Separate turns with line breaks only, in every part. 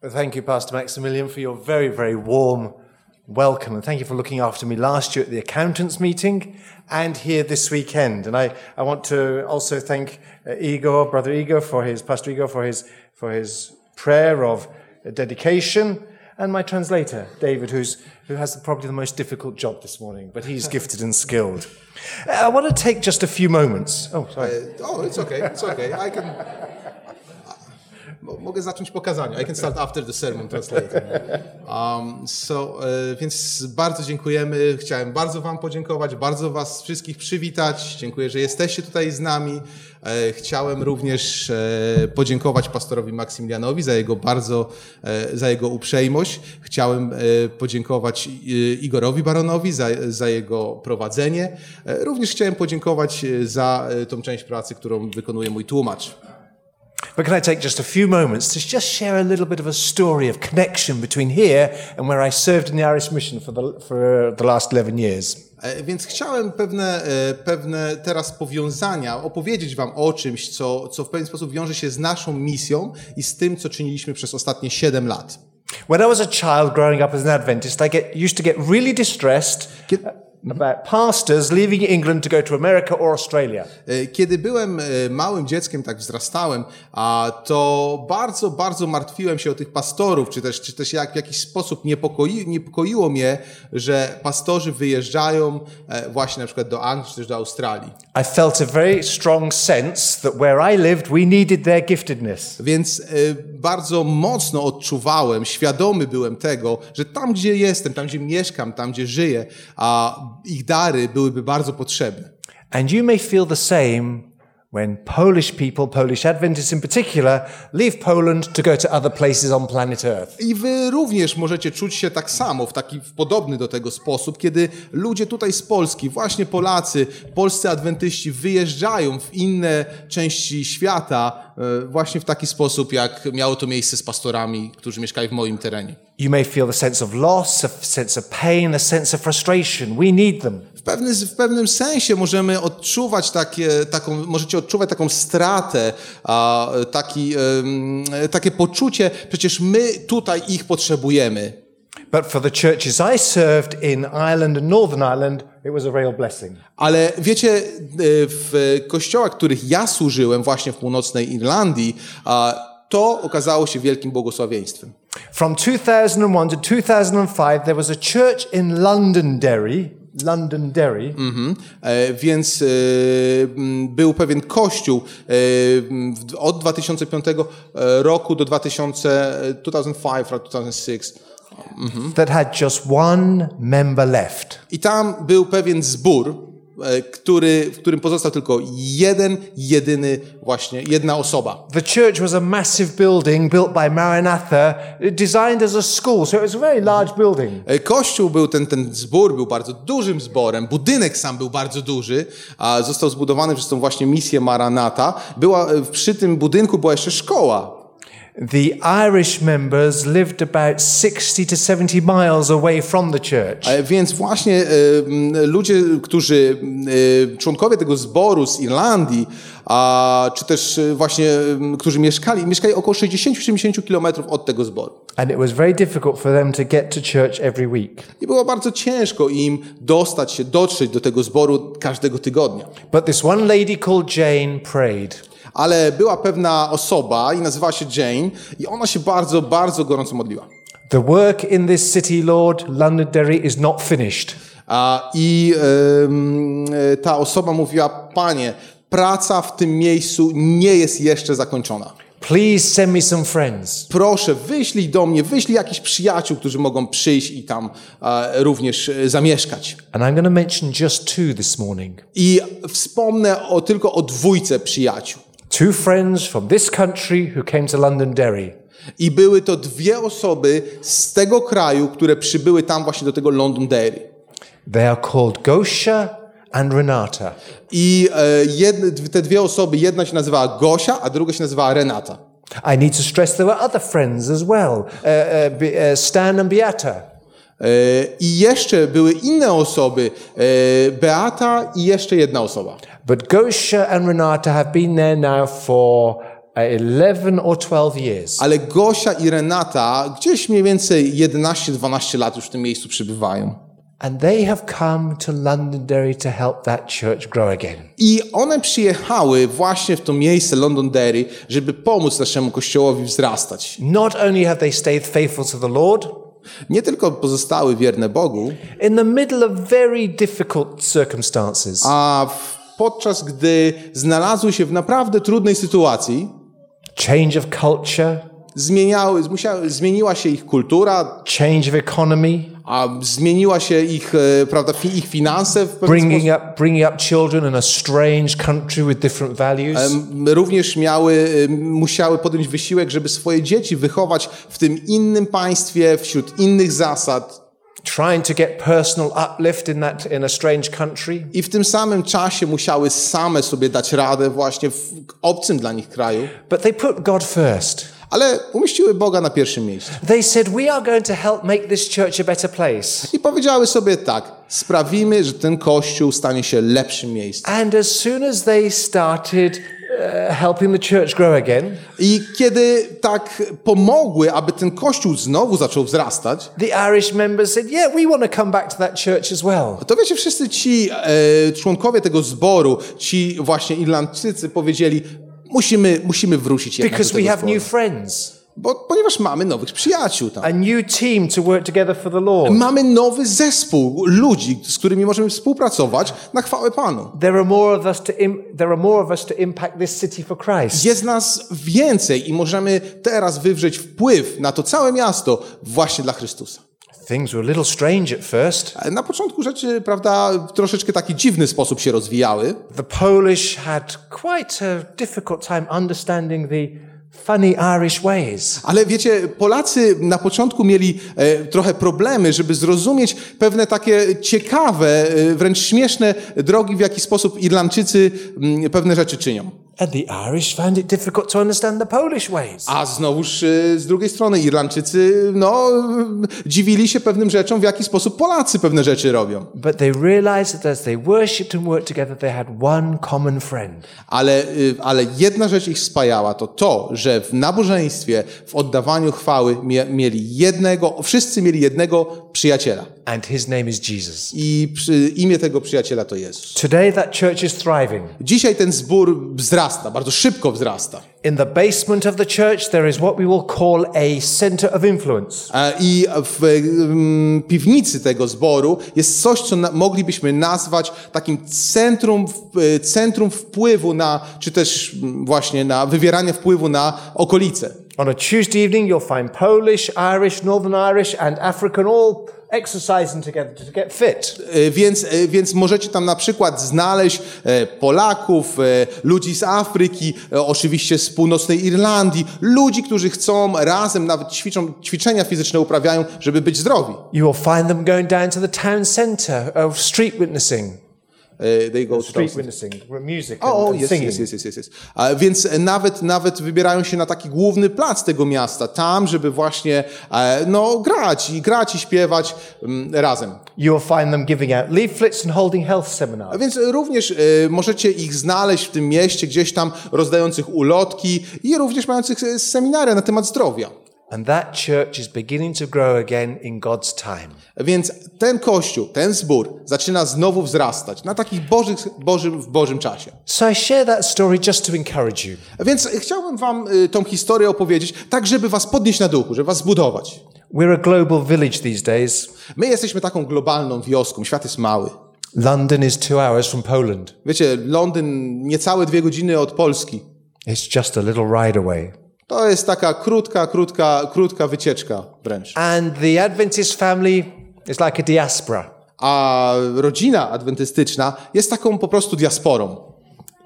Thank you, Pastor Maximilian, for your very, very warm welcome. And thank you for looking after me last year at the accountants meeting and here this weekend. And I, I want to also thank uh, Igor, Brother Igor, for his, Pastor Igor, for his, for his prayer of uh, dedication. And my translator, David, who's, who has probably the most difficult job this morning, but he's gifted and skilled. Uh, I want to take just a few moments. Oh, sorry.
Oh, it's okay, it's okay. I can... Mo- Mogę zacząć pokazanie. I can start after the sermon translating. Um, so, e, więc bardzo dziękujemy. Chciałem bardzo Wam podziękować, bardzo Was wszystkich przywitać. Dziękuję, że jesteście tutaj z nami. E, chciałem również e, podziękować pastorowi Maksymilianowi za jego bardzo, za jego uprzejmość. Chciałem podziękować Igorowi Baronowi za, za jego prowadzenie. Również chciałem podziękować za tą część pracy, którą wykonuje mój tłumacz.
But can I take just a few moments to just share a little bit of a story of connection between here and where I served in the Irish Mission for the, for the last 11 years?
E, Więc chciałem pewne, e, pewne teraz powiązania opowiedzieć Wam o czymś, co, co w pewien sposób wiąże się z naszą misją i z tym, co czyniliśmy przez ostatnie 7 lat.
When I was a child growing up as an Adventist, I get, used to get really distressed about pastors leaving England to go to America or Australia.
E, Kiedy byłem e, małym dzieckiem, tak wzrastałem, a to bardzo, bardzo martwiłem się o tych pastorów, czy też, czy też jak w jakiś sposób niepokoi, niepokoiło mnie, że pastorzy wyjeżdżają e, właśnie na przykład do Anglii, czy też do Australii.
I felt a very strong sense that where I lived, we needed their giftedness.
Więc bardzo mocno odczuwałem, świadomy byłem tego, że tam, gdzie jestem, tam, gdzie mieszkam, tam, gdzie żyję, a ich dary byłyby bardzo potrzebne.
And you may feel the same when Polish people, Polish Adventists in particular, leave Poland to go to other places on planet Earth.
I wy również możecie czuć się tak samo, w taki w podobny do tego sposób, kiedy ludzie tutaj z Polski, właśnie Polacy, polscy adwentyści wyjeżdżają w inne części świata właśnie w taki sposób, jak miało to miejsce z pastorami, którzy mieszkali w moim terenie.
You may feel the sense of loss, a sense of pain, a sense of frustration. We need them.
W, pewny, w pewnym sensie możemy odczuwać takie, taką, możecie odczuwać taką stratę, a, taki, em, takie poczucie, przecież my tutaj ich potrzebujemy.
But for the churches I served in Ireland and Northern Ireland, it was a real blessing.
Ale wiecie, e, w kościołach, których ja służyłem właśnie w północnej Irlandii, to okazało się wielkim błogosławieństwem.
From 2001 to 2005, there was a church in Londonderry, Londonderry,
Mhm. E, Więc e, był pewien kościół e, od 2005 roku do 2000, 2005 or 2006.
that had just one member left.
I tam był pewien zbór, e, który, w którym pozostał tylko jeden, jedyny właśnie, jedna osoba.
The church was a massive building built by Maranatha, designed as a school, so it was a very large building.
E, Kościół był, ten, ten zbór był bardzo dużym zborem, budynek sam był bardzo duży, a został zbudowany przez tą właśnie misję Maranata. Była, e, przy tym budynku była jeszcze szkoła.
The Irish members lived about 60 to 70 miles away from the church.
E, Więc właśnie m, ludzie, którzy, e, członkowie tego zboru z Irlandii, a, czy też e, właśnie, którzy mieszkali, mieszkali około 60-70 kilometrów od tego zboru.
And it was very difficult for them to get to church every week.
I było bardzo ciężko im dostać się, dotrzeć do tego zboru każdego tygodnia.
But this one lady called Jane prayed.
Ale była pewna osoba i nazywała się Jane i ona się bardzo, bardzo gorąco modliła.
The work in this city, Lord, Londonderry, is not finished.
A, I e, ta osoba mówiła, panie, praca w tym miejscu nie jest jeszcze zakończona.
Please send me some friends.
Proszę, wyślij do mnie, wyślij jakichś przyjaciół, którzy mogą przyjść i tam e, również e, zamieszkać.
And I'm mention just two this morning.
I wspomnę o, tylko o dwójce przyjaciół.
Two friends from this country who came to Londonderry.
I były to dwie osoby z tego kraju, które przybyły tam właśnie do tego Londonderry.
They are called Gosha and Renata.
I e, jedne, te dwie osoby, jedna się nazywała Gosia, a druga się nazywała Renata.
I need to stress there were other friends as well, uh, uh, Stan and Beata.
E, I jeszcze były inne osoby, e, Beata i jeszcze jedna osoba.
But Gosha and Renata have been there now for 11 or 12 years.
Ale Gosia i Renata gdzieś mniej więcej 11-12 lat już w tym miejscu przybywają.
And they have come to Londonderry to help that church grow again.
I one przyjechały właśnie w to miejsce Londonderry, żeby pomóc naszemu kościołowi wzrastać.
Not only have they stayed faithful to the Lord,
Nie tylko pozostały wierne Bogu,
in the middle of very difficult circumstances,
a podczas gdy znalazły się w naprawdę trudnej sytuacji,
change of culture,
zmieniały, musiały, zmieniła się ich kultura,
change of economy,
a zmieniła się ich, e, prawda, ich finanse w pewien
bringing
sposób.
up, bringing up children in a strange country with different values.
Również miały, musiały podjąć wysiłek, żeby swoje dzieci wychować w tym innym państwie, wśród innych zasad.
trying to get personal uplift in that in a strange country
I w tym samym czasie musiały same sobie dać radę właśnie w obcym dla nich kraju,
but they put god first
ale umieściły Boga na pierwszym miejscu.
they said we are going to help make this church a better place
I powiedziały sobie tak, sprawimy, że ten kościół stanie się lepszym miejscem.
and as soon as they started uh, helping the church grow again
I kiedy tak pomogły, aby ten kościół znowu zaczął wzrastać,
the irish members said yeah we want to come back to that church as well
to wiecie, wszyscy ci e, członkowie tego zboru, ci właśnie Irlandczycy powiedzieli, musimy, musimy wrócić jednak do
because we
tego
have
zboru.
new friends
Bo, ponieważ mamy nowych przyjaciół tam.
a new team to work together for the lord
Mamy nowy zespół ludzi, z którymi możemy współpracować na chwałę Panu.
there are more of us to Im- there are more of us to impact this city for christ
Jest nas więcej i możemy teraz wywrzeć wpływ na to całe miasto właśnie dla Chrystusa.
Things were a little strange at first
Na początku rzeczy, prawda, w troszeczkę taki dziwny sposób się rozwijały.
The Polish had quite a difficult time understanding the funny Irish ways.
Ale wiecie, Polacy na początku mieli e, trochę problemy, żeby zrozumieć pewne takie ciekawe, e, wręcz śmieszne drogi, w jaki sposób Irlandczycy mm, pewne rzeczy czynią.
And the Irish found it difficult to understand the Polish ways.
A znowuż e, z drugiej strony Irlandczycy, no, dziwili się pewnym rzeczom, w jaki sposób Polacy pewne rzeczy robią.
But they realized that as they worshipped and worked together, they had one common friend.
Ale, y, ale jedna rzecz ich spajała, to to, że w nabożeństwie, w oddawaniu chwały mie, mieli jednego, wszyscy mieli jednego przyjaciela.
And his name is Jesus.
I przy, imię tego przyjaciela to Jezus.
Today, that church is thriving.
Dzisiaj ten zbór wzrasta, bardzo szybko wzrasta.
In the basement of the church, there is what we will call a center of influence.
I w mm, piwnicy tego zboru jest coś, co moglibyśmy nazwać takim centrum, e, centrum wpływu na, czy też mm, właśnie na wywieranie wpływu na okolice.
On a Tuesday evening, you'll find Polish, Irish, Northern Irish, and African all exercising together to get fit.
E, Więc, e, więc możecie tam na przykład znaleźć e, Polaków, ludzi z Afryki, oczywiście z północnej Irlandii, ludzi, którzy chcą razem, nawet ćwiczą, ćwiczenia fizyczne uprawiają, żeby być zdrowi.
You will find them going down to the town centre of street witnessing.
E, They go to
Street
those-
witnessing, music and,
O, o
and
jest,
singing.
jest, jest, jest. A Więc nawet, nawet wybierają się na taki główny plac tego miasta, tam, żeby właśnie e, no, grać i grać i śpiewać mm, razem.
You will find them giving out leaflets and holding health
A
seminars.
więc również e, możecie ich znaleźć w tym mieście, gdzieś tam rozdających ulotki i również mających seminaria na temat zdrowia.
And that church is beginning to grow again in God's time.
Więc ten kościół, ten zbór zaczyna znowu wzrastać na takich bożych, bożym, w Bożym czasie.
So I share that story just to encourage you.
Więc chciałbym wam y, tą historię opowiedzieć, tak żeby was podnieść na duchu, żeby was zbudować.
We're a global village these days.
My jesteśmy taką globalną wioską, świat jest mały.
London is two hours from Poland.
Wiecie, Londyn niecałe dwie godziny od Polski.
It's just a little ride away.
To jest taka krótka, krótka, krótka wycieczka wręcz.
And the Adventist family is like a diaspora.
A rodzina adwentystyczna jest taką po prostu diasporą.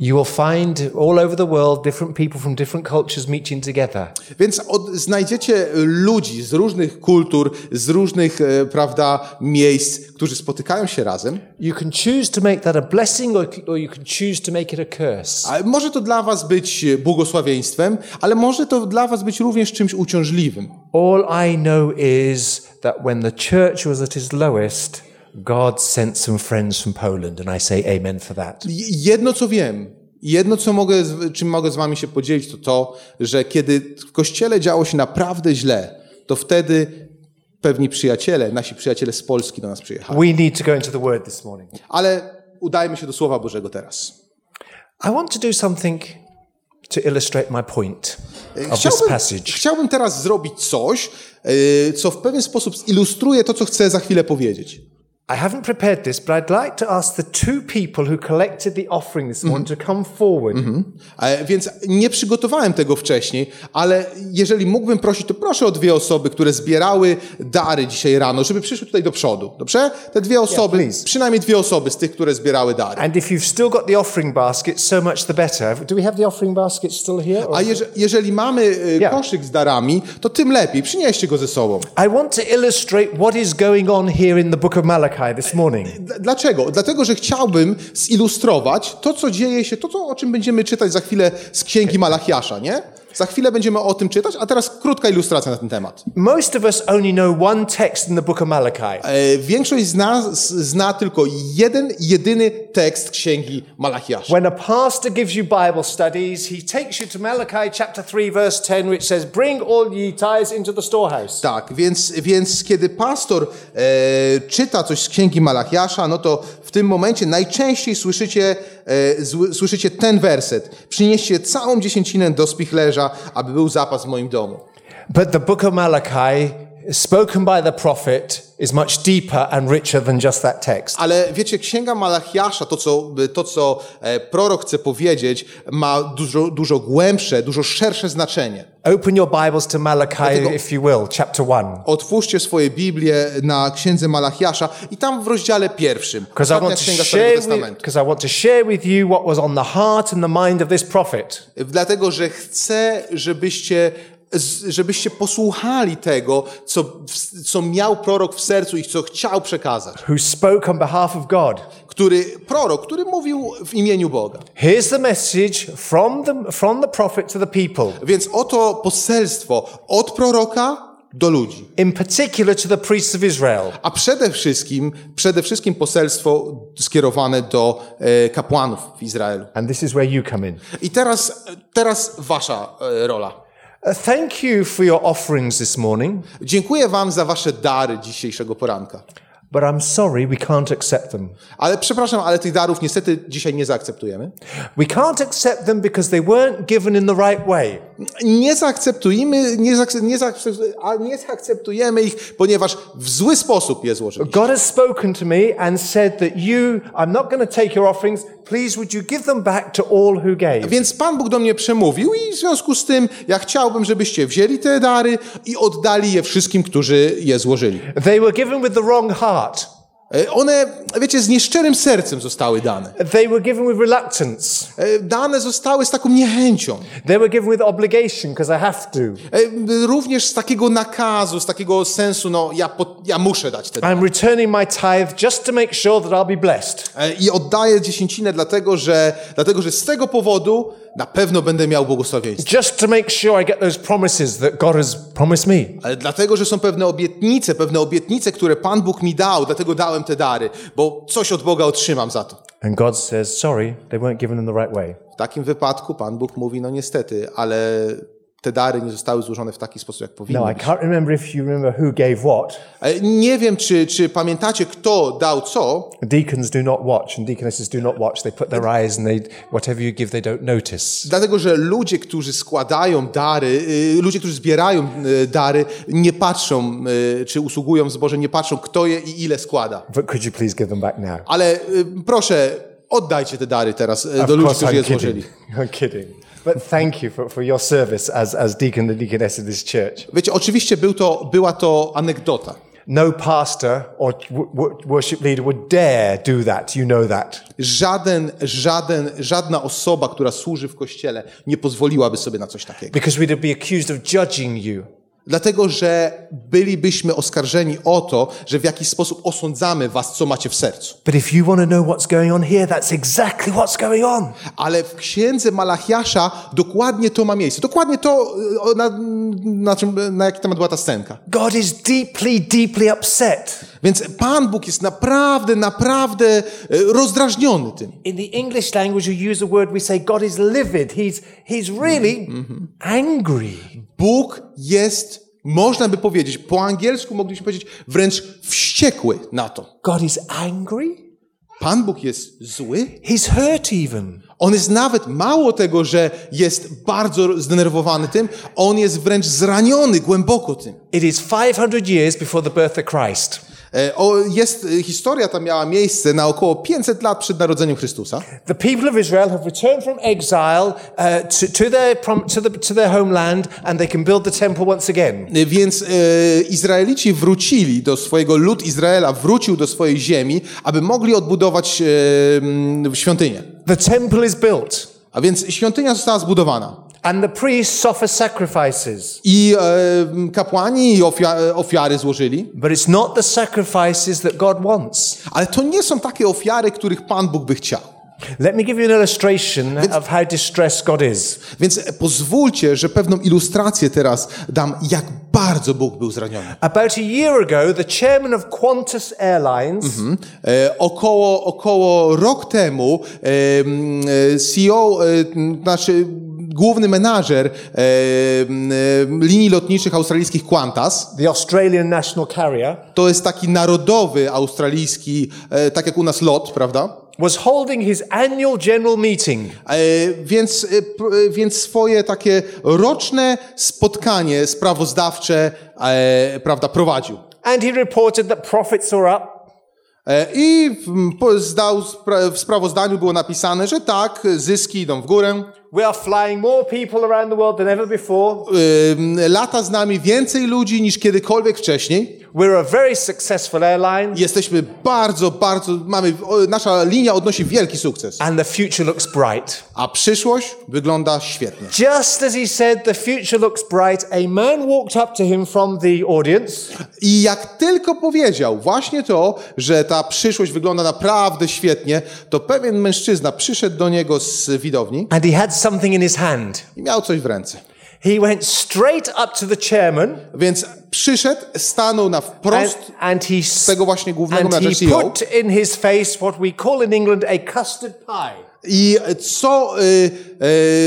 You will find all over the world different people from different cultures meeting together.
Więc od, znajdziecie ludzi z różnych kultur, z różnych, e, prawda, miejsc, którzy spotykają się razem.
You can choose to make that a blessing or, or you can choose to make it a curse.
A może to dla was być błogosławieństwem, ale może to dla was być również czymś uciążliwym.
All I know is that when the church was at its lowest, God sent some friends from Poland, and I say amen for that.
Jedno co wiem, jedno, co mogę, czym mogę z wami się podzielić, to to, że kiedy w kościele działo się naprawdę źle, to wtedy pewni przyjaciele, nasi przyjaciele z Polski do nas przyjechali.
We need to go into the word this morning.
Ale udajmy się do Słowa Bożego teraz.
I want to do something to illustrate my point of this
Chciałbym,
passage.
chciałbym teraz zrobić coś, yy, co w pewien sposób zilustruje to, co chcę za chwilę powiedzieć.
I haven't prepared this, but I'd like to ask the two people who collected the offering this morning to come forward.
E, Więc nie przygotowałem tego wcześniej, ale jeżeli mógłbym prosić, to proszę o dwie osoby, które zbierały dary dzisiaj rano, żeby przyszły tutaj do przodu. Dobrze? Te dwie osoby,
please.
przynajmniej dwie osoby z tych, które zbierały dary.
And if you've still got the offering basket, so much the better. Do we have the offering basket still here?
A jeże, jeżeli mamy e,
Yeah.
koszyk z darami, to tym lepiej. Przynieście go ze sobą.
I want to illustrate what is going on here in the book of Malachi
Dlaczego? Dlatego, że chciałbym zilustrować to, co dzieje się, to, co, o czym będziemy czytać za chwilę z Księgi Malachiasza, nie? Za chwilę będziemy o tym czytać, a teraz krótka ilustracja na ten temat.
Most of us only know one text in the book of Malachi.
E, Większość z nas zna tylko jeden, jedyny tekst Księgi Malachiasza.
When a pastor gives you Bible studies, he takes you to Malachi chapter 3, verse 10, which says, Bring all ye tithes into the storehouse.
Tak, więc, więc kiedy pastor e, czyta coś z Księgi Malachiasza, no to w tym momencie najczęściej słyszycie, e, słyszycie ten werset. Przynieście całą dziesięcinę do spichlerza, aby był zapas w moim domu.
But the book of Malachi, spoken by the prophet, is much deeper and richer than just that text.
Ale wiecie, Księga Malachiasza, to co, to, co e, prorok chce powiedzieć, ma dużo, dużo głębsze, dużo szersze znaczenie.
Open your Bibles to Malachi, if you will, chapter 1.
Otwórzcie swoje Biblię na Księdze Malachiasza i tam w rozdziale pierwszym,
Because I, want to share
Starego
with,
Testamentu.
'cause I want to share with you what was on the heart and the mind of this prophet.
Dlatego, że chcę, żebyście, żebyście posłuchali tego, co, co miał prorok w sercu i co chciał przekazać.
who spoke on behalf of God.
Który, prorok, który mówił w imieniu Boga.
Here's the message from the, from the prophet to the people,
Więc oto poselstwo od proroka do ludzi.
in particular to the priests of Israel.
A przede wszystkim, przede wszystkim poselstwo skierowane do e, kapłanów w Izraelu.
And this is where you come in.
I teraz, teraz wasza e, rola.
Uh, thank you for your offerings this morning,
Dziękuję wam za wasze dary dzisiejszego poranka.
but I'm sorry we can't accept them.
Ale przepraszam, ale tych darów niestety dzisiaj nie zaakceptujemy.
We can't accept them because they weren't given in the right way.
Nie zaakceptujemy, nie, zaakce- nie, nie zaakceptujemy ich, ponieważ w zły sposób je złożyliśmy.
God has spoken to me and said that you, I'm not going to take your offerings. Please, would you give them back to all who gave?
Więc Pan Bóg do mnie przemówił i w związku z tym ja chciałbym, żebyście wzięli te dary i oddali je wszystkim, którzy je złożyli.
They were given with the wrong heart.
E, One, wiecie, z nieszczerym sercem zostały dane.
They were given with reluctance.
E, Dane zostały z taką niechęcią.
They were given with obligation because I have to.
E, Również z takiego nakazu, z takiego sensu, no ja, po, ja muszę dać te dary.
I'm returning my tithe just to make sure that I'll be blessed.
I oddaję dziesięcinę dlatego że, dlatego, że z tego powodu na pewno będę miał błogosławieństwo.
Just to make sure I get those promises that God has promised me.
Ale dlatego, że są pewne obietnice, pewne obietnice, które Pan Bóg mi dał, dlatego dałem te dary, bo coś od Boga otrzymam za to.
And God says, sorry, they weren't given in the right way.
W takim wypadku Pan Bóg mówi, no niestety, ale te dary nie zostały złożone w taki sposób, jak powinny
No, I
być.
can't remember if you remember who gave what.
E, Nie wiem, czy, czy pamiętacie, kto dał co,
Deacons do not watch and deaconesses do not watch. They put their eyes and they, whatever you give, they don't notice.
dlatego, że ludzie, którzy składają dary, y, ludzie, którzy zbierają y, dary, nie patrzą, y, czy usługują w zborze, nie patrzą, kto je i ile składa.
But could you please give them back now?
Ale proszę, oddajcie te dary teraz y, do ludzi, którzy je złożyli.
I'm kidding. But thank you for, for your service as, as deacon and deaconess of this church.
Wiecie, oczywiście był to, była to anegdota.
No pastor or worship leader would dare do that. You know that.
Żaden, żaden, żadna osoba, która służy w kościele, nie pozwoliłaby sobie na coś takiego.
Because we'd be accused of judging you.
Dlatego, że bylibyśmy oskarżeni o to, że w jakiś sposób osądzamy was, co macie w sercu.
But if you want to know what's going on here, that's exactly what's going on.
Ale w księdze Malachiasza dokładnie to ma miejsce. Dokładnie to, y, na, na, czym, na jaki temat była ta scenka.
God is deeply, deeply upset.
Więc Pan Bóg jest naprawdę, naprawdę e, rozdrażniony tym.
In the English language, you use a word, we say God is livid. He's, he's really angry.
Bóg jest, można by powiedzieć, po angielsku mogliśmy powiedzieć, wręcz wściekły na to.
God is angry?
Pan Bóg jest zły?
He's hurt even.
On jest nawet mało tego, że jest bardzo zdenerwowany tym, on jest wręcz zraniony głęboko tym.
It is 500 years before the birth of Christ.
E, O, jest, e, historia ta miała miejsce na około 500 lat przed narodzeniem Chrystusa.
The people of Israel have returned from exile uh, to, to, their, to, the, to their homeland and they can build the temple once again.
E, Więc e, Izraelici wrócili do swojego, lud Izraela wrócił do swojej ziemi, aby mogli odbudować e, świątynię.
The temple is built
A więc świątynia została zbudowana.
And the priests offer sacrifices.
I e, kapłani ofia, ofiary złożyli,
But it's not the sacrifices that God wants.
ale to nie są takie ofiary, których Pan Bóg by chciał.
Let me give you an illustration of how distressed God is.
Więc pozwólcie, że pewną ilustrację teraz dam, jak bardzo Bóg był zraniony.
About a year ago, the chairman of Qantas Airlines
E, około, około rok temu e, e, CEO, e, m, znaczy główny menadżer e, e, linii lotniczych australijskich Qantas,
the Australian national carrier,
to jest taki narodowy australijski, e, tak jak u nas lot, prawda?
was holding his annual general meeting.
E, Więc, e, e, więc swoje takie roczne spotkanie sprawozdawcze prawda, prowadził.
And he reported that profits are up,
I w, zdał, w sprawozdaniu było napisane, że tak, zyski idą w górę.
We are flying more people around the world than ever before.
Lata z nami więcej ludzi niż kiedykolwiek wcześniej.
We're a very successful airline,
Jesteśmy bardzo, bardzo, mamy, nasza linia odnosi wielki sukces.
and the future looks bright.
A przyszłość wygląda świetnie.
Just as he said the future looks bright, a man walked up to him from the audience
I jak tylko powiedział właśnie to, że ta przyszłość wygląda naprawdę świetnie, to pewien mężczyzna przyszedł do niego z widowni
and he had something in his hand.
i miał coś w ręce.
He went straight up to the chairman
Więc przyszedł, stanął na
and,
wprost
and he, s-
tego właśnie głównego
and he
CEO.
put in his face what we call in England a custard pie.
I co, y,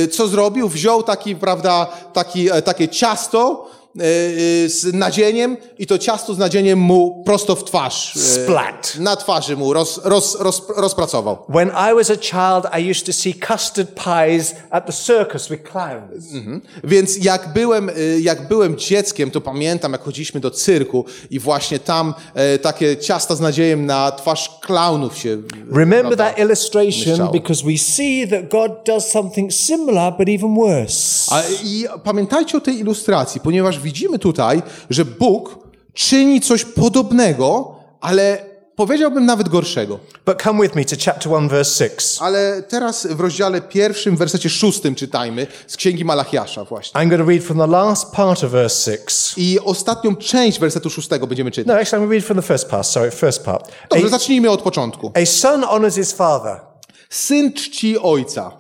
y, co zrobił? Wziął taki, prawda, taki, e, takie ciasto z nadzieniem i to ciasto z nadzieniem mu prosto w twarz. y,
Splat.
Na twarzy mu roz, roz, roz, rozpracował.
When I was a child, I used to see custard pies at the circus with clowns.
Więc jak byłem, jak byłem dzieckiem, to pamiętam, jak chodziliśmy do cyrku i właśnie tam e, takie ciasta z nadziejem na twarz klaunów się
Remember that illustration
myślało.
because we see that God does something similar, but even worse.
A, I pamiętajcie o tej ilustracji, ponieważ widzimy tutaj, że Bóg czyni coś podobnego, ale powiedziałbym nawet gorszego.
But come with me to chapter 1, verse 6.
Ale teraz w rozdziale pierwszym, w wersecie szóstym czytajmy z Księgi Malachiasza właśnie.
I'm going to read from the last part of verse 6.
I ostatnią część wersetu szóstego będziemy czytać.
No, actually, I'm read from the first part. Sorry, first part.
Dobrze, zacznijmy od początku.
A, a son honors his father,
Syn czci ojca,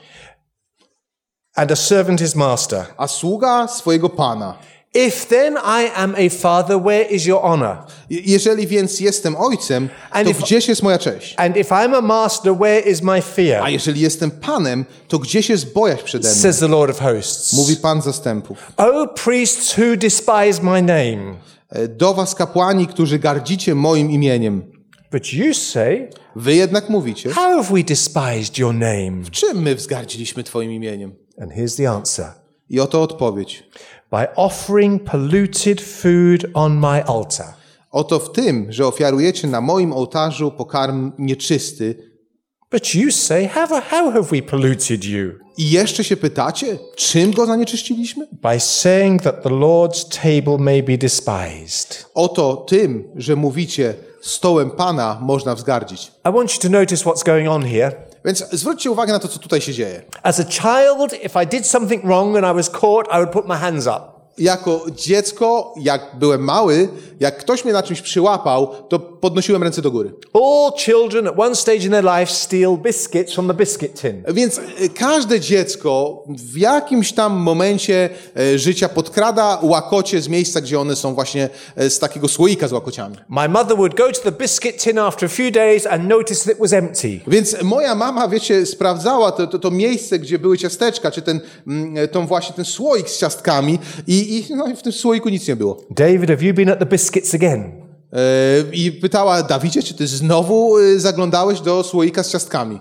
and a servant his master.
a sługa swojego pana.
If then I am a father, where is your honor?
Je- Jeżeli więc jestem ojcem,
And
to
if-
gdzieś jest moja cześć?
And if I'm a master, where is my fear?
A jeżeli jestem panem, to gdzieś jest bojaźń przede mną?
Says the Lord of hosts.
Mówi pan zastępów.
O priests who despise my name.
E, Do was kapłani, którzy gardzicie moim imieniem.
But you say,
Wy jednak mówicie,
How have we despised your name?
czym my wzgardziliśmy twoim imieniem?
And here's the answer
I oto odpowiedź.
By offering polluted food on my altar.
Oto w tym, że ofiarujecie na moim ołtarzu pokarm nieczysty
But you say, how, how have we polluted you?
i jeszcze się pytacie, czym go zanieczyściliśmy?
By saying that the Lord's table may be despised.
Oto tym, że mówicie, stołem Pana można wzgardzić.
I want you to notice what's going on here.
Więc zwróćcie uwagę na to, co tutaj się dzieje.
As a child, if I did something wrong and I was caught, I would put my hands up.
Jako dziecko, jak byłem mały, jak ktoś mnie na czymś przyłapał, to podnosiłem ręce do góry.
All children at one stage in their life steal biscuits from the biscuit tin.
Więc e, każde dziecko w jakimś tam momencie e, życia podkrada łakocie z miejsca, gdzie one są właśnie e, z takiego słoika z łakociami.
My mother would go to the biscuit tin after a few days and notice that it was empty.
Więc moja mama, wiecie, sprawdzała to, to, to miejsce, gdzie były ciasteczka, czy ten, mm, tą właśnie ten słoik z ciastkami i, i, no, i w tym słoiku nic nie było.
David, have you been at the biscuits again?
E, I pytała, Dawidzie, czy ty znowu e, zaglądałeś do słoika z ciastkami?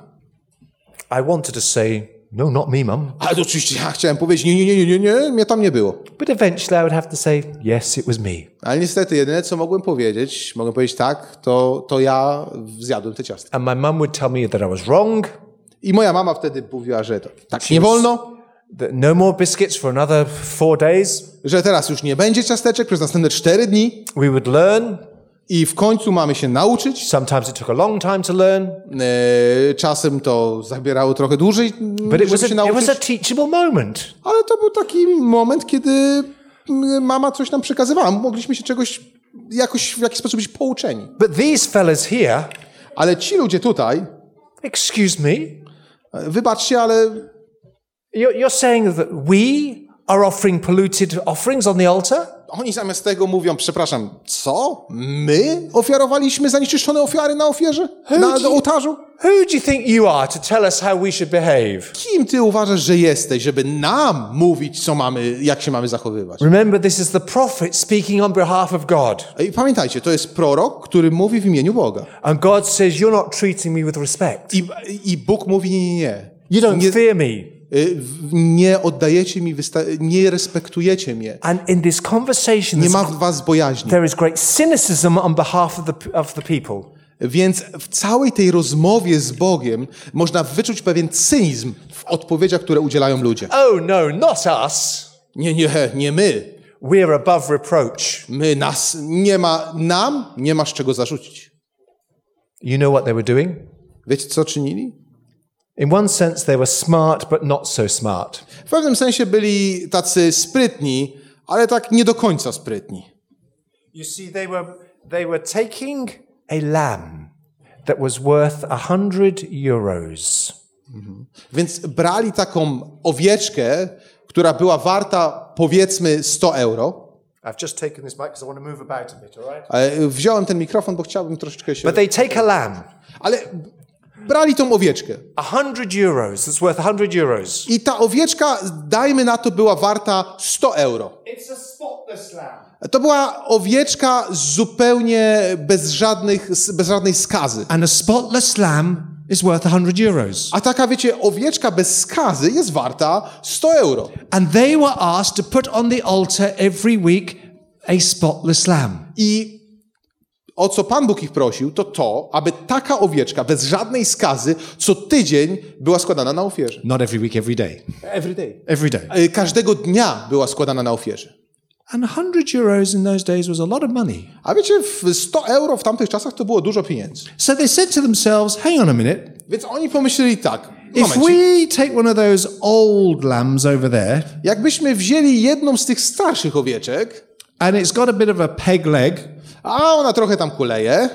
I wanted to say, no, not me, mum.
Ale oczywiście ja chciałem powiedzieć, nie, nie, nie, nie, nie, nie, mnie tam nie było.
But eventually I would have to say, yes, it was me.
Ale niestety jedyne, co mogłem powiedzieć, mogłem powiedzieć tak, to, to ja zjadłem te ciastka.
And my mum would tell me that I was wrong,
I moja mama wtedy mówiła, że to tak nie wolno,
no more biscuits for another four days.
że teraz już nie będzie ciasteczek przez następne cztery dni
We would learn.
i w końcu mamy się nauczyć.
Sometimes it took a long time to learn,
E, czasem to zabierało trochę dłużej,
but it
żeby
was,
się
a, it
nauczyć.
was a teachable moment.
Ale to był taki moment, kiedy mm, mama coś nam przekazywała. Mogliśmy się czegoś jakoś w jakiś sposób być pouczeni.
But these fellas here,
Ale ci ludzie tutaj,
excuse me,
e, wybaczcie, ale
you're, saying that we are offering polluted offerings on the altar?
oni zamiast tego mówią, przepraszam, co? My ofiarowaliśmy zanieczyszczone ofiary na ofierze? Na
ci-
ołtarzu?
Who do you think you are to tell us how we should behave?
Kim ty uważasz, że jesteś, żeby nam mówić, co mamy, jak się mamy zachowywać?
Remember, this is the prophet speaking on behalf of God.
I pamiętajcie, to jest prorok, który mówi w imieniu Boga.
And God says, You're not treating me with respect.
I, i Bóg mówi, nie, nie, nie.
You don't
Nie,
fear me.
Y, nie oddajecie mi, nie respektujecie mnie.
And in this conversation,
Nie ma w was bojaźni.
there is great cynicism on behalf of the, of the people.
Więc w całej tej rozmowie z Bogiem można wyczuć pewien cynizm w odpowiedziach, które udzielają ludzie.
Oh, no, not us.
Nie, nie, nie my.
We're above reproach.
My, nas, nie ma, nam nie masz czego zarzucić.
You know what they were doing?
Wiecie, co czynili?
In one sense, they were smart, but not so smart.
W pewnym sensie byli tacy sprytni, ale tak nie do końca sprytni.
You see, they were, they were taking a lamb that was worth a hundred euros.
Więc brali taką owieczkę, która była warta powiedzmy 100 euro.
I've just taken this mic because I want to move about a bit, all right?
E, Wziąłem ten mikrofon, bo chciałbym troszeczkę się...
But they take a lamb,
Ale brali tą owieczkę.
a hundred euros, that's worth a hundred euros.
I ta owieczka, dajmy na to, była warta 100 euro.
It's a spotless lamb.
To była owieczka zupełnie bez, żadnych, bez żadnej skazy.
And a spotless lamb is worth a hundred euros.
A taka, wiecie, owieczka bez skazy jest warta 100 euro.
And they were asked to put on the altar every week a spotless lamb.
I o co Pan Bóg ich prosił, to to, aby taka owieczka bez żadnej skazy co tydzień była składana na ofierze.
Not every week, every day.
Every day.
Every day.
E, Każdego dnia była składana na ofierze.
And a hundred euros in those days was a lot of money.
A wiecie, w 100 euro w tamtych czasach to było dużo pieniędzy.
So they said to themselves, hang on a minute.
Więc oni pomyśleli tak,
If we take one of those old lambs over there
jakbyśmy wzięli jedną z tych starszych owieczek,
and it's got a bit of a peg leg
a ona trochę tam kuleje.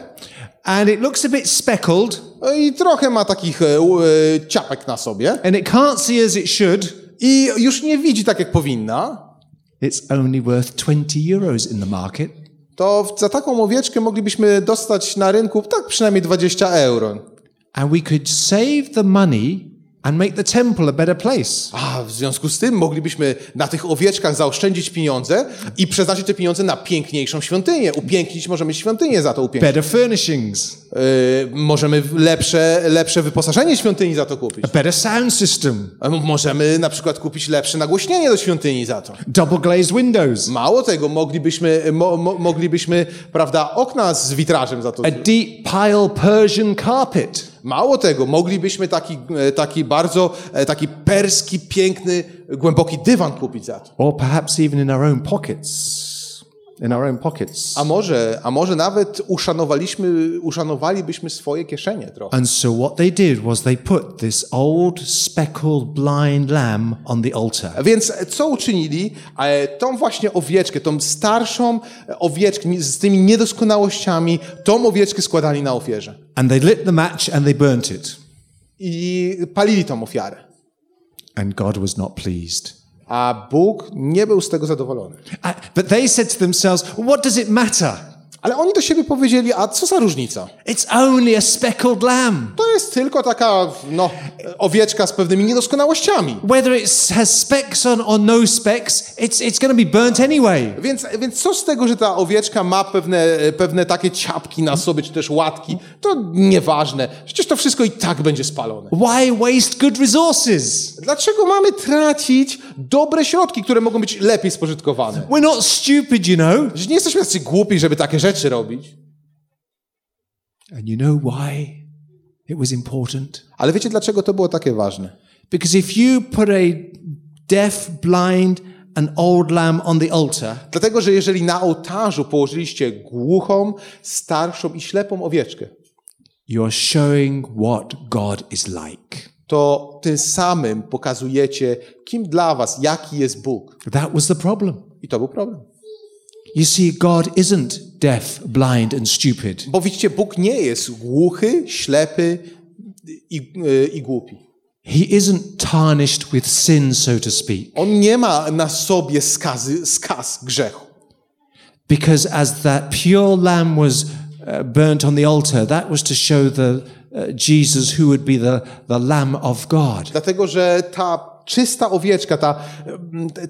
And it looks a bit speckled.
No i trochę ma takich e, e, ciapek na sobie.
And it can't see as it should,
i już nie widzi tak, jak powinna,
it's only worth 20 euros in the market.
to za taką owieczkę moglibyśmy dostać na rynku tak przynajmniej 20 euro.
And we could save the money and make the temple a better place.
A w związku z tym moglibyśmy na tych owieczkach zaoszczędzić pieniądze i przeznaczyć te pieniądze na piękniejszą świątynię. Upięknić możemy świątynię za to upiększyć.
Better furnishings,
Yy, możemy lepsze, lepsze wyposażenie świątyni za to kupić.
a better sound system,
Możemy na przykład kupić lepsze nagłośnienie do świątyni za to.
double glazed windows,
Mało tego, moglibyśmy, mo, mo, moglibyśmy prawda, okna z witrażem za to.
a deep pile Persian carpet.
Mało tego, moglibyśmy taki, e, taki bardzo, e, taki perski, piękny, głęboki dywan kupić za to.
Or perhaps even in our own pockets. In our own pockets.
A może, a może nawet uszanowaliśmy, uszanowalibyśmy swoje kieszenie trochę.
And so what they did was they put this old speckled blind lamb on the altar.
Więc co uczynili? E, Tą właśnie owieczkę, tą starszą owieczkę z tymi niedoskonałościami, tą owieczkę składali na ofierze.
And they lit the match and they burnt it.
I palili tą ofiarę.
And God was not pleased.
A Bóg nie był z tego zadowolony.
But they said to themselves, what does it matter?
Ale oni do siebie powiedzieli, a co za różnica?
It's only a speckled lamb.
To jest tylko taka, no, owieczka z pewnymi niedoskonałościami.
Whether it has specks on or no specks, it's, it's going to be burnt anyway.
Więc, więc co z tego, że ta owieczka ma pewne, pewne takie ciapki na sobie, czy też łatki? To nieważne. Przecież to wszystko i tak będzie spalone.
Why waste good resources?
Dlaczego mamy tracić dobre środki, które mogą być lepiej spożytkowane?
We're not stupid, you know.
Nie jesteśmy tacy głupi, żeby takie rzeczy robić.
And you know why it was important?
Ale wiecie, dlaczego to było takie ważne?
Because if you put a deaf, blind, and old lamb on the altar,
Dlatego, że jeżeli na ołtarzu położyliście głuchą, starszą i ślepą owieczkę,
you're showing what God is like.
to tym samym pokazujecie, kim dla was, jaki jest Bóg.
That was the problem.
I to był problem.
You see, God isn't deaf, blind, and stupid.
Bo widzicie, Bóg nie jest głuchy, ślepy i, i głupi.
He isn't tarnished with sin, so to speak.
On nie ma na sobie skazy, skaz grzechu.
Because as that pure lamb was burnt on the altar, that was to show the Jesus who would be the, the Lamb of God.
Dlatego, że ta czysta owieczka, ta,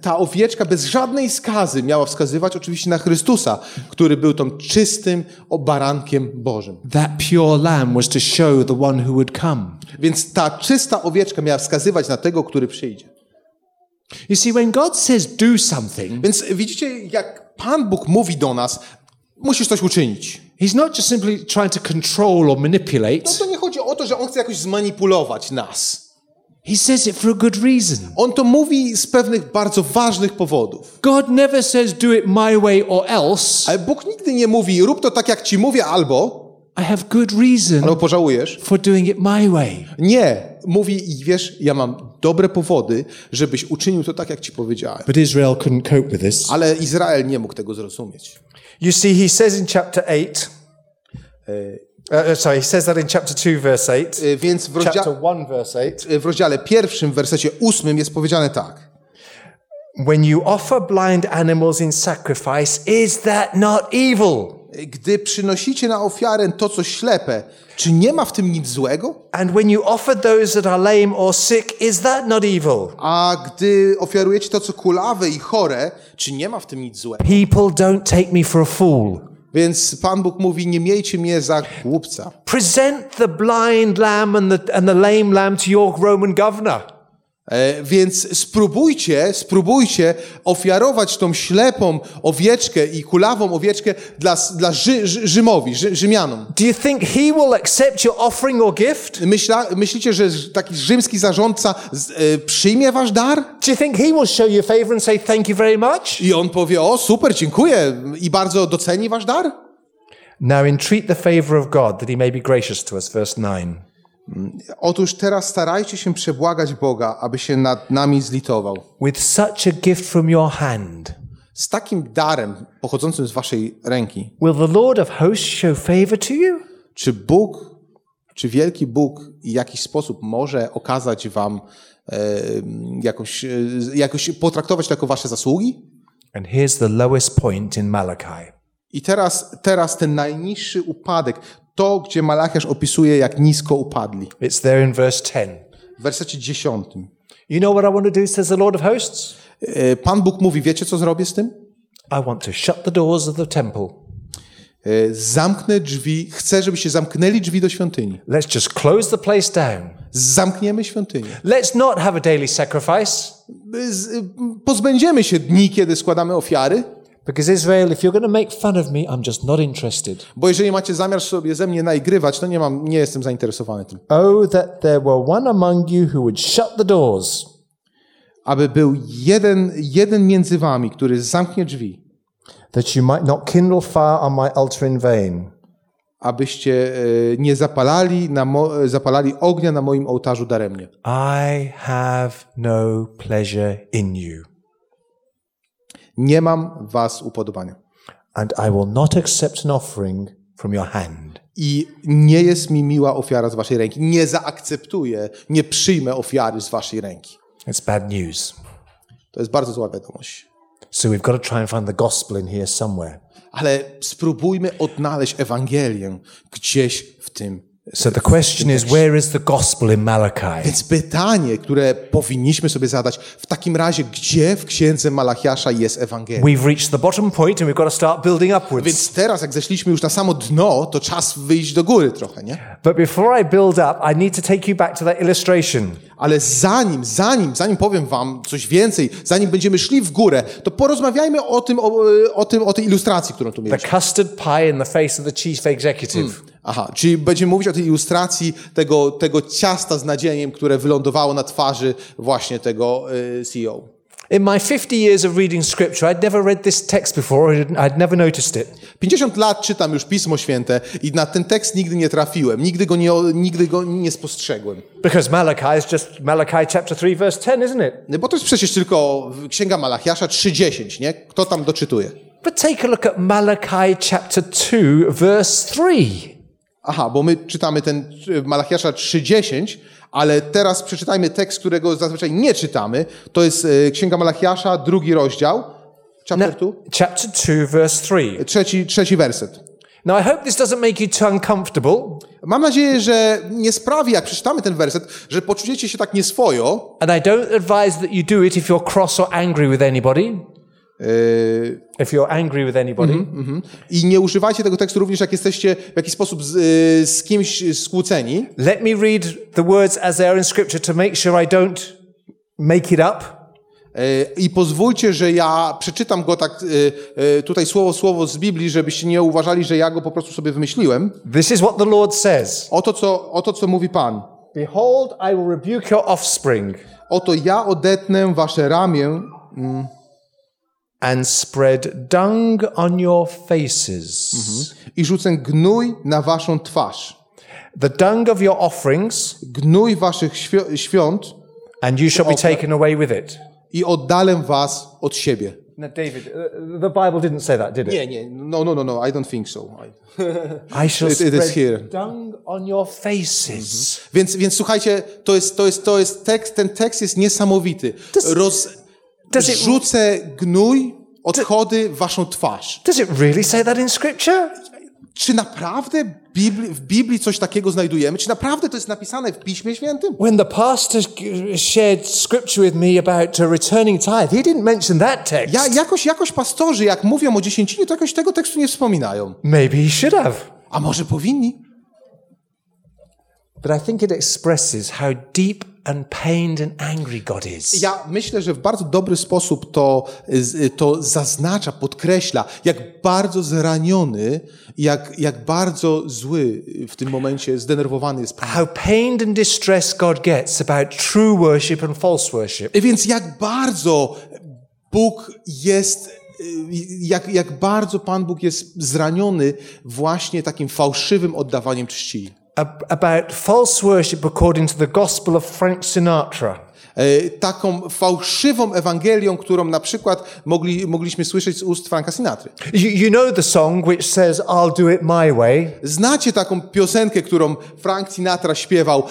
ta owieczka bez żadnej skazy miała wskazywać oczywiście na Chrystusa, który był tą czystym barankiem Bożym.
That pure lamb was to show the one who would come.
Więc ta czysta owieczka miała wskazywać na tego, który przyjdzie.
You see, when God says do something,
Więc widzicie, jak Pan Bóg mówi do nas, musisz coś uczynić.
He's not just simply trying to control or
No
manipulate.
to nie chodzi o to, że On chce jakoś zmanipulować nas.
He says it for a good reason.
On to mówi z pewnych bardzo ważnych powodów.
God never says do it my way or else.
Ale Bóg nigdy nie mówi, rób to tak, jak ci mówię, albo,
I have good reason
albo pożałujesz.
for doing it my way.
Nie. Mówi, i wiesz, ja mam dobre powody, żebyś uczynił to tak, jak ci powiedziałem.
But Israel couldn't cope with this.
Ale Izrael nie mógł tego zrozumieć.
You see, he says in chapter 8, uh, sorry, he says that in chapter 2, verse 8.
Y, Więc w, rozdzia-
Chapter 1, verse 8.
y, w rozdziale pierwszym, w wersecie ósmym jest powiedziane tak.
When you offer blind animals in sacrifice, is that not evil?
Gdy przynosicie na ofiarę to, co ślepe, czy nie ma w tym nic złego?
And when you offer those that are lame or sick, is that not evil?
A gdy ofiarujecie to, co kulawe i chore, czy nie ma w tym nic złego?
People don't take me for a fool.
Więc Pan Bóg mówi, nie miejcie mnie za głupca.
Present the blind lamb and the, and the lame lamb to your Roman governor.
E, więc spróbujcie, spróbujcie ofiarować tą ślepą owieczkę i kulawą owieczkę dla, dla Rzy, Rzy, Rzymowi, Rzy, Rzymianom.
Do you think he will accept your offering or gift?
Myśla, myślicie, że taki rzymski zarządca z, e, przyjmie wasz dar?
Do you think he will show you favor and say thank you very much?
I on powie, o super, dziękuję i bardzo doceni wasz dar?
Now entreat the favor of God that he may be gracious to us. Verse 9.
Otóż teraz starajcie się przebłagać Boga, aby się nad nami zlitował.
With such a gift from your hand,
Z takim darem pochodzącym z waszej ręki,
will the Lord of hosts show favor to you?
czy Bóg, czy wielki Bóg w jakiś sposób może okazać wam e, jakoś, e, jakoś potraktować to jako wasze zasługi?
And here's the lowest point in Malachi.
I teraz, teraz ten najniższy upadek, to gdzie Malachiasz opisuje jak nisko upadli.
It's there in verse 10.
W wersecie dziesiątym.
You know what I want to do, says the Lord of hosts?
E, Pan Bóg mówi, wiecie co zrobię z tym?
I want to shut the doors of the temple.
E, Zamknę drzwi, chcę, żebyście zamknęli drzwi do świątyni.
Let's just close the place down.
Zamkniemy świątynię.
Let's not have a daily sacrifice.
Pozbędziemy się dni, kiedy składamy ofiary,
Because Israel, if you're going to make fun of me, I'm just not interested.
bo jeżeli macie zamiar sobie ze mnie naigrywać, to nie, mam, nie jestem zainteresowany tym.
Oh, that there were one among you who would shut the doors.
Aby był jeden, jeden między wami, który zamknie drzwi.
that you might not kindle fire on my altar in vain.
abyście e, nie zapalali, na mo- zapalali ognia na moim ołtarzu daremnie.
I have no pleasure in you,
Nie mam was upodobania.
and I will not accept an offering from your hand.
I nie jest mi miła ofiara z waszej ręki. Nie zaakceptuję, nie przyjmę ofiary z waszej ręki.
It's bad news.
To jest bardzo zła wiadomość.
So we've got to try and find the gospel in here somewhere.
Ale spróbujmy odnaleźć Ewangelię gdzieś w tym.
So the question is, where is the gospel in Malachi?
Więc pytanie, które powinniśmy sobie zadać, w takim razie, gdzie w księdze Malachiasza jest Ewangelia?
We've reached the bottom point and we've got to start building upwards.
Więc teraz, jak zeszliśmy już na samo dno, to czas wyjść do góry trochę, nie?
But before I build up, I need to take you back to that illustration.
Ale zanim, zanim, zanim powiem wam coś więcej, zanim będziemy szli w górę, to porozmawiajmy o tym, o, o tym, o tej ilustracji, którą tu
The
mieliśmy.
custard pie in the face of the chief executive.
Aha, czyli będziemy mówić o tej ilustracji tego, tego ciasta z nadzieniem, które wylądowało na twarzy właśnie tego y, CEO.
In my 50 years of reading scripture, I'd never read this text before. I'd never noticed it.
50 lat czytam już Pismo Święte i na ten tekst nigdy nie trafiłem, nigdy go nie, nigdy go nie spostrzegłem.
Because Malachi is just Malachi chapter 3, verse 10, isn't it?
Bo to jest przecież tylko Księga Malachiasza 3.10, nie? Kto tam doczytuje?
But take a look at Malachi chapter 2, verse 3.
Aha, bo my czytamy ten y, Malachiasza 3.10, ale teraz przeczytajmy tekst, którego zazwyczaj nie czytamy. To jest y, Księga Malachiasza, drugi rozdział, chapter 2,
Chapter 2, verse 3.
trzeci, trzeci werset.
Now, I hope this doesn't make you too uncomfortable,
Mam nadzieję, że nie sprawi, jak przeczytamy ten werset, że poczujecie się tak nieswojo.
and I don't advise that you do it if you're cross or angry with anybody.
Yy,
If you're angry with anybody.
I nie używajcie tego tekstu również, jak jesteście w jakiś sposób z, y, z kimś skłóceni.
Let me read the words as they are in Scripture to make sure I don't make it up.
Y, I pozwólcie, że ja przeczytam go tak tutaj słowo słowo z Biblii, żebyście nie uważali, że ja go po prostu sobie wymyśliłem.
This is what the Lord says
Oto co, oto, co mówi Pan.
Behold, I will rebuke your offspring
Oto ja odetnę wasze ramię
and spread dung on your faces.
i rzucę gnój na waszą twarz.
The dung of your offerings,
Gnój waszych świ- świąt
and you shall be taken away with it.
i oddalę was od siebie.
Now, David, uh, the Bible didn't say that, did it?
Nie, nie, no, no, no, no, I don't think so. I...
I shall
It- it is
spread
here.
dung on your faces.
Więc, więc słuchajcie, to jest, to jest, to jest tekst, ten tekst jest niesamowity. Roz,
does it-
rzucę gnój, odchody w waszą twarz.
Does it really say that in Scripture?
Czy naprawdę Bibli, w Biblii coś takiego znajdujemy? Czy naprawdę to jest napisane w Piśmie Świętym?
When the pastor shared scripture with me about returning tithe, he didn't mention that text.
Ja, jakoś, jakoś pastorzy, jak mówią o dziesięcinie, to jakoś tego tekstu nie wspominają.
Maybe he should have.
A może powinni?
But I think it expresses how deep and pained and angry God is.
Ja myślę, że w bardzo dobry sposób to, to zaznacza, podkreśla, jak bardzo zraniony, jak, jak bardzo zły w tym momencie, zdenerwowany jest Pan.
How pained and distressed God gets about true worship and false worship.
Więc jak bardzo Bóg jest, y, jak, jak bardzo Pan Bóg jest zraniony właśnie takim fałszywym oddawaniem czci.
Ab- About false worship according to the gospel of Frank Sinatra.
E, Taką fałszywą Ewangelią, którą na przykład mogli, mogliśmy słyszeć z ust Franka Sinatry.
You, you know the song which says, I'll do it my way.
Znacie taką piosenkę, którą Frank Sinatra śpiewał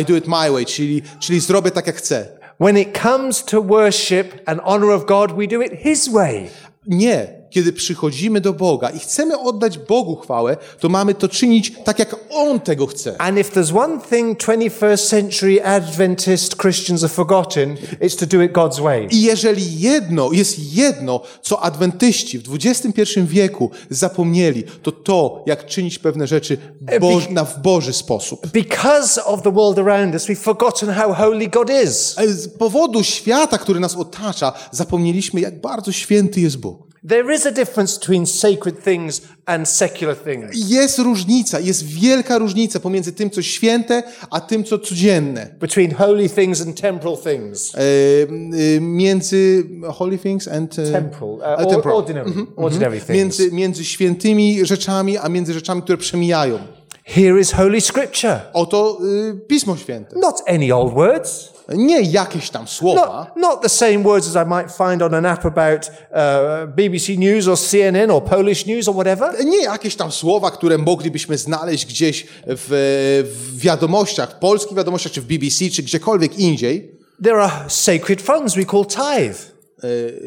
I do it my way, czyli, czyli zrobię tak jak chcę.
When it comes to worship and honor of God, we do it His way.
Nie. Kiedy przychodzimy do Boga i chcemy oddać Bogu chwałę, to mamy to czynić tak, jak On tego chce.
And if there's one thing 21st century Adventist Christians have forgotten, it's to do it God's way.
I jeżeli jedno, jest jedno, co adwentyści w XXI wieku zapomnieli, to to, jak czynić pewne rzeczy bo, na, w Boży sposób.
Because of the world around us, we've forgotten how holy God is.
Z powodu świata, który nas otacza, zapomnieliśmy, jak bardzo święty jest Bóg.
There is a difference between sacred things and secular things.
Jest różnica, jest wielka różnica pomiędzy tym, co święte, a tym, co codzienne.
Between holy things and temporal things.
E, e, między holy things and... e,
Temporal, uh,
temporal.
ordinary, ordinary things.
Między, między świętymi rzeczami, a między rzeczami, które przemijają.
Here is Holy Scripture.
Oto y, Pismo Święte.
Not any old words.
Nie jakieś tam słowa.
Not, not the same words as I might find on an app about uh, BBC News or CNN or Polish News or whatever.
Nie jakieś tam słowa, które moglibyśmy znaleźć gdzieś w, w wiadomościach, w polskich wiadomościach, czy w BBC, czy gdziekolwiek indziej.
There are sacred funds we call tithe.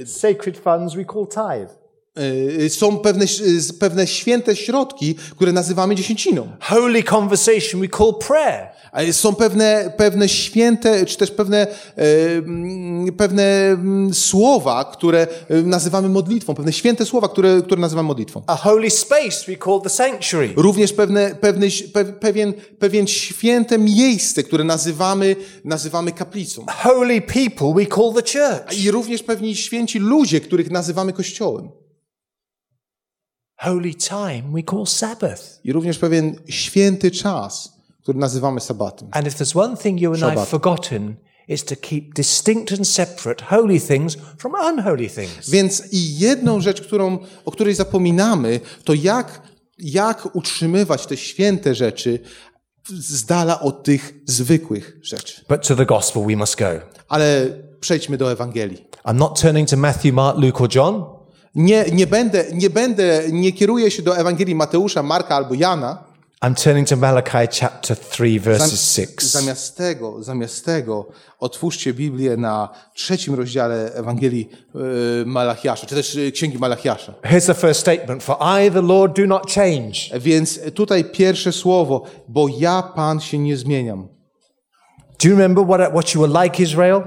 sacred funds we call tithe.
Y, Są pewne, y, pewne święte środki, które nazywamy dziesięciną.
Holy conversation we call prayer.
Są pewne, pewne święte, czy też pewne, mm, pewne mm, słowa, które nazywamy modlitwą, pewne święte słowa, które, które nazywamy modlitwą.
A holy space we call the sanctuary.
Również pewne, pewne, pe, pewien, pewien święte miejsce, które nazywamy, nazywamy kaplicą.
Holy people we call the church.
I również pewni święci ludzie, których nazywamy kościołem.
Holy time we call Sabbath.
I również pewien święty czas, który nazywamy sabatem.
And if there's one thing you and I have
Shabbat.
forgotten, it's to keep distinct and separate holy things from unholy things.
Więc i jedną rzecz, którą, o której zapominamy, to jak, jak utrzymywać te święte rzeczy z dala od tych zwykłych rzeczy.
But to the gospel we must go.
Ale przejdźmy do Ewangelii.
I'm not turning to Matthew, Mark, Luke, or John.
Nie, nie będę, nie będę, nie kieruję się do Ewangelii Mateusza, Marka albo Jana.
I'm turning to Malachi chapter 3, verses
Zam-
6.
Zamiast tego, zamiast tego otwórzcie Biblię na trzecim rozdziale Ewangelii y, Malachiasza, czy też y, Księgi Malachiasza.
Here's the first statement For I, the Lord, do not change.
Więc tutaj pierwsze słowo, bo ja Pan się nie zmieniam.
Do you remember what, what you were like, Israel?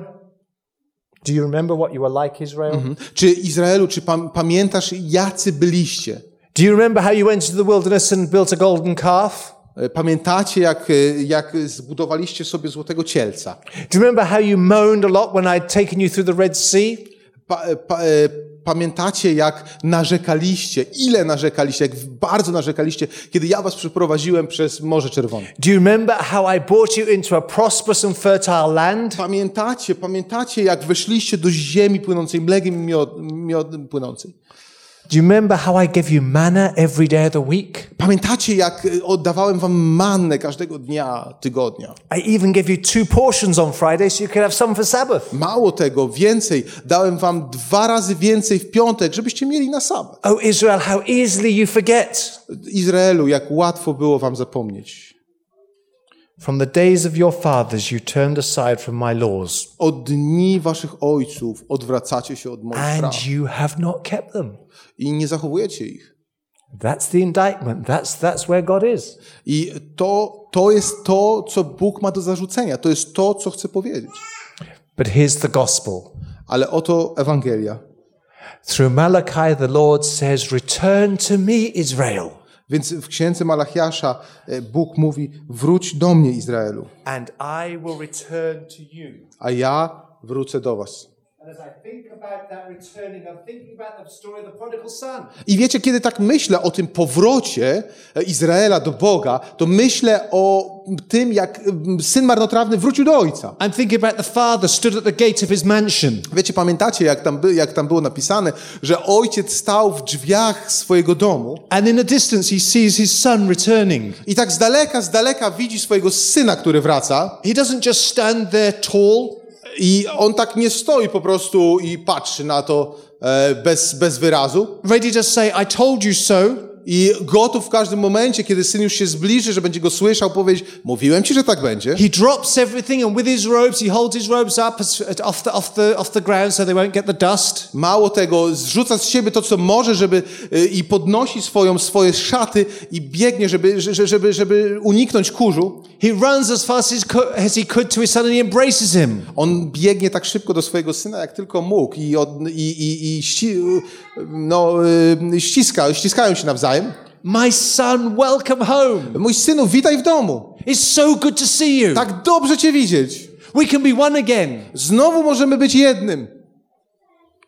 Do you remember what you were like, Israel?
Czy Izraelu, czy pam, pamiętasz, jacy byliście?
Do you remember how you went into the wilderness and built a golden calf?
E, Pamiętacie, jak, e, jak zbudowaliście sobie złotego cielca?
Do you remember how you moaned a lot when I'd taken you through the Red Sea?
Pa, e, pa, pamiętacie, jak narzekaliście, ile narzekaliście, jak bardzo narzekaliście, kiedy ja was przeprowadziłem przez Morze Czerwone?
Do you remember how I brought you into a prosperous and fertile land?
Pamiętacie, pamiętacie, jak weszliście do ziemi płynącej mlekiem i miod, miodem płynącej?
Do you remember how I gave you manna every day of the week?
Pamiętacie, jak e, oddawałem wam mannę każdego dnia, tygodnia?
I even gave you two portions on Friday so you could have some for Sabbath.
Mało tego, więcej, dałem wam dwa razy więcej w piątek, żebyście mieli na sabat.
Oh, Israel, how easily you forget.
Izraelu, jak łatwo było wam zapomnieć.
From the days of your fathers, you turned aside from my laws,
Od dni waszych ojców odwracacie się od moich praw
and you have not kept them.
i nie zachowujecie ich.
That's the indictment. That's, that's where God is.
I to, to jest to, co Bóg ma do zarzucenia. To jest to, co chce powiedzieć.
But here's the gospel.
Ale oto Ewangelia.
Through Malachi, the Lord says, Return to me, Israel,
Więc w księdze Malachiasza e, Bóg mówi: Wróć do mnie, Izraelu,
and I will return to you.
a ja wrócę do was.
And as I think about that returning, I'm thinking about the story of the prodigal son.
I wiecie, kiedy tak myślę o tym powrocie e, Izraela do Boga, to myślę o tym, jak syn marnotrawny wrócił do ojca.
I'm thinking about the father stood at the gate of his mansion.
Wiecie, pamiętacie, jak tam, by, jak tam było napisane, że ojciec stał w drzwiach swojego domu
And in the distance, he sees his son returning.
i tak z daleka, z daleka widzi swojego syna, który wraca
He doesn't just stand there tall,
i on tak nie stoi po prostu i patrzy na to e, bez, bez wyrazu
ready to say, I told you so.
I gotów w każdym momencie, kiedy syn już się zbliży, że będzie go słyszał, powiedzieć, mówiłem ci, że tak będzie.
He drops everything and with his robes, he holds his robes up off, the, off, the, off the ground so they won't get the dust.
Mało tego, zrzuca z siebie to, co może, żeby y, i podnosi swoją, swoje szaty i biegnie, żeby, że- żeby, żeby uniknąć kurzu.
He runs as fast as, as he could to his son and he embraces him.
On biegnie tak szybko do swojego syna, jak tylko mógł i, od, i, i, i ści, no, y, ściska, ściskają się nawzajem.
My son, welcome home.
Mój synu, witaj w domu.
It's so good to see you.
Tak dobrze cię widzieć.
We can be one again.
Znowu możemy być jednym.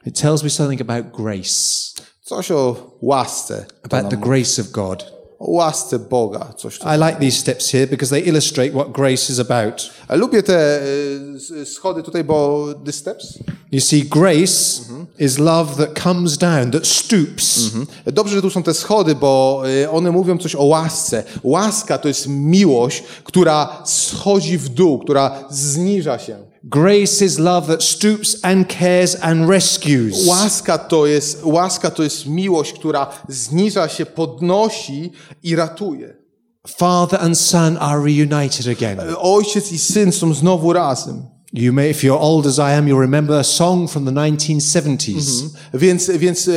It tells me something about grace.
Coś o łasce.
About the grace of God.
Łasce Boga. Coś.
I like these steps here because they illustrate what grace is about.
Lubię te y, schody tutaj, bo the steps.
You see, grace is love that comes down, that stoops.
Dobrze, że tu są te schody, bo y, one mówią coś o łasce. Łaska to jest miłość, która schodzi w dół, która zniża się.
Grace is love that stoops and cares and rescues.
Łaska to jest, łaska to jest miłość, która zniża się, podnosi i ratuje.
Father and son are reunited again.
Ojciec i syn są znowu razem.
You may, if you're old as I am, you'll remember a song from the 1970s.
Więc, więc e,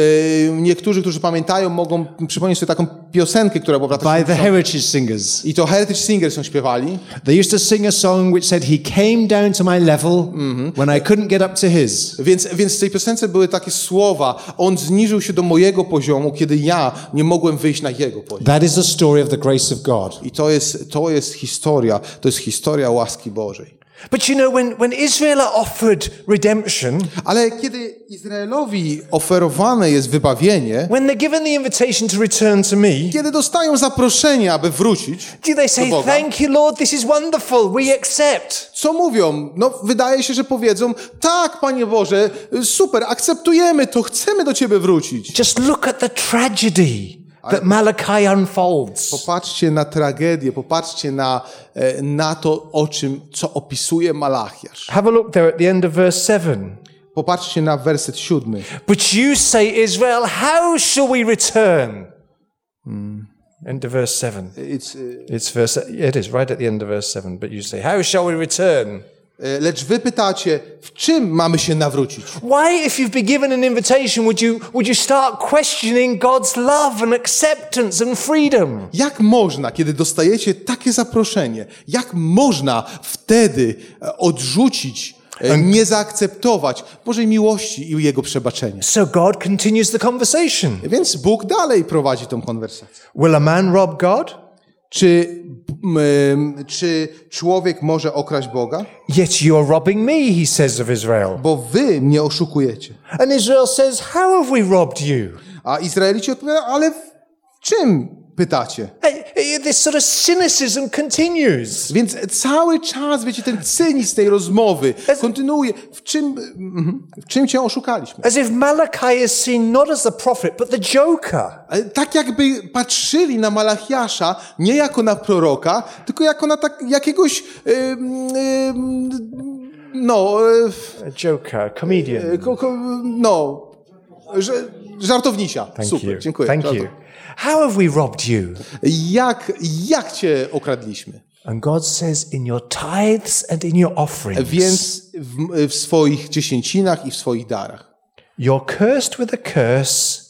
niektórzy, którzy pamiętają, mogą przypomnieć sobie taką piosenkę, która była w latach
by the
70.
Heritage Singers.
I to Heritage Singers ją śpiewali.
They used to sing a song which said, He came down to my level when I couldn't get up to his.
Więc, więc w tej piosence były takie słowa. On zniżył się do mojego poziomu, kiedy ja nie mogłem wyjść na jego poziom.
That is the story of the grace of God.
I to jest, to jest historia, to jest historia łaski Bożej.
But you know, when, when Israel are offered redemption,
Ale kiedy Izraelowi oferowane jest wybawienie,
when they're given the invitation to return to me,
kiedy dostają zaproszenie, aby wrócić,
do they say,
do Boga.
Thank you, Lord, this is wonderful, we accept?
co mówią? No, wydaje się, że powiedzą, tak, Panie Boże, super, akceptujemy to, chcemy do Ciebie wrócić.
Just look at the tragedy that Malachi unfolds.
Popatrzcie na tragedię, popatrzcie na, e, na to, o czym, co opisuje Malachiasz.
Have a look there at the end of verse 7.
Popatrzcie na werset siódmy.
But you say, Israel, how shall we return? End of verse 7.
It's, e,
It's verse, it is right at the end of verse 7. But you say, how shall we return?
E, Lecz wy pytacie, w czym mamy się nawrócić?
Why, if you've been given an invitation, would you, would you start questioning God's love and acceptance and freedom?
Jak można, kiedy dostajecie takie zaproszenie, jak można wtedy e, odrzucić, e, nie zaakceptować Bożej miłości i Jego przebaczenia?
So God continues the conversation.
Więc Bóg dalej prowadzi tą konwersację.
Will a man rob God?
Czy, czy człowiek może okraść Boga?
Yet you are robbing me, he says of Israel.
Bo wy mnie oszukujecie.
And Israel says, How have we robbed you?
A Izraelici odpowiadają, ale w czym pytacie?
This sort of cynicism continues.
Więc cały czas, wiecie, ten cynizm tej rozmowy kontynuuje. W czym, mhm, w czym cię oszukaliśmy?
As if Malachi is seen not as the prophet, but the joker.
Tak jakby patrzyli na Malachiasza nie jako na proroka, tylko jako na tak, jakiegoś ym, ym, no, e,
A joker, comedian.
ko, no, że, żartownisia.
Thank
Super,
you.
dziękuję.
Thank
Żartow-
you. How have we robbed you?
Jak, jak cię okradliśmy?
And God says, In your tithes and in your offerings,
Więc w, w swoich dziesięcinach i w swoich darach.
you're cursed with a curse,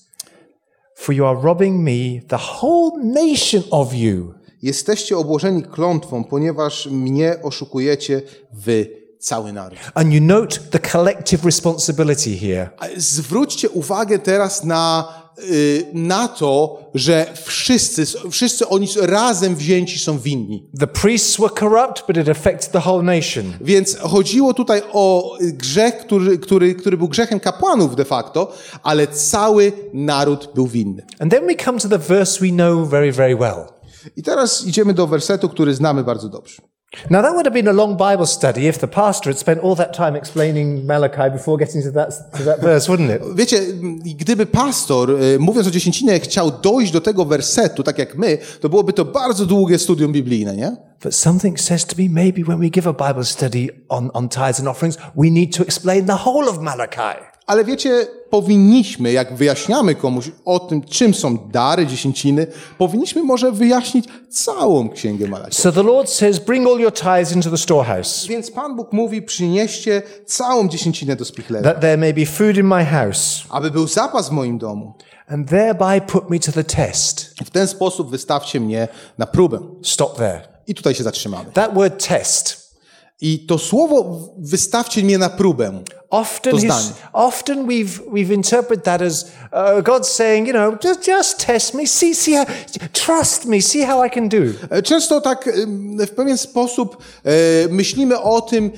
for you are robbing me, the whole nation of you.
Jesteście obłożeni klątwą, ponieważ mnie oszukujecie wy, cały naród.
And you note the collective responsibility here.
Zwróćcie uwagę teraz na, y, na to, że wszyscy, wszyscy oni razem wzięci są winni.
The priests were corrupt, but it affected the whole nation.
Więc chodziło tutaj o grzech, który, który, który był grzechem kapłanów de facto, ale cały naród był winny.
And then we come to the verse we know very, very well.
I teraz idziemy do wersetu, który znamy bardzo dobrze.
Now, that would have been a long Bible study if the pastor had spent all that time explaining Malachi before getting to that, to that verse, wouldn't it?
Wiecie, gdyby pastor, mówiąc o dziesięcinie, chciał dojść do tego wersetu, tak jak my, to byłoby to bardzo długie studium biblijne, nie?
But something says to me maybe when we give a Bible study on, on tithes and offerings, we need to explain the whole of Malachi.
Ale wiecie, powinniśmy, jak wyjaśniamy komuś o tym, czym są dary, dziesięciny, powinniśmy może wyjaśnić całą Księgę Malachi.
So the Lord says, Bring all your tithes into the storehouse,
Więc Pan Bóg mówi, przynieście całą dziesięcinę do spichleru,
that there may be food in my house,
aby był zapas w moim domu.
and thereby put me to the test.
W ten sposób wystawcie mnie na próbę.
Stop there.
I tutaj się zatrzymamy.
That word test
I to słowo wystawcie mnie na próbę.
Often,
To
his, often we've, we've interpreted that as uh, God saying, you know, just, just test me, see, see how, trust me, see how I can do.
E, Często tak w pewien sposób e, myślimy o tym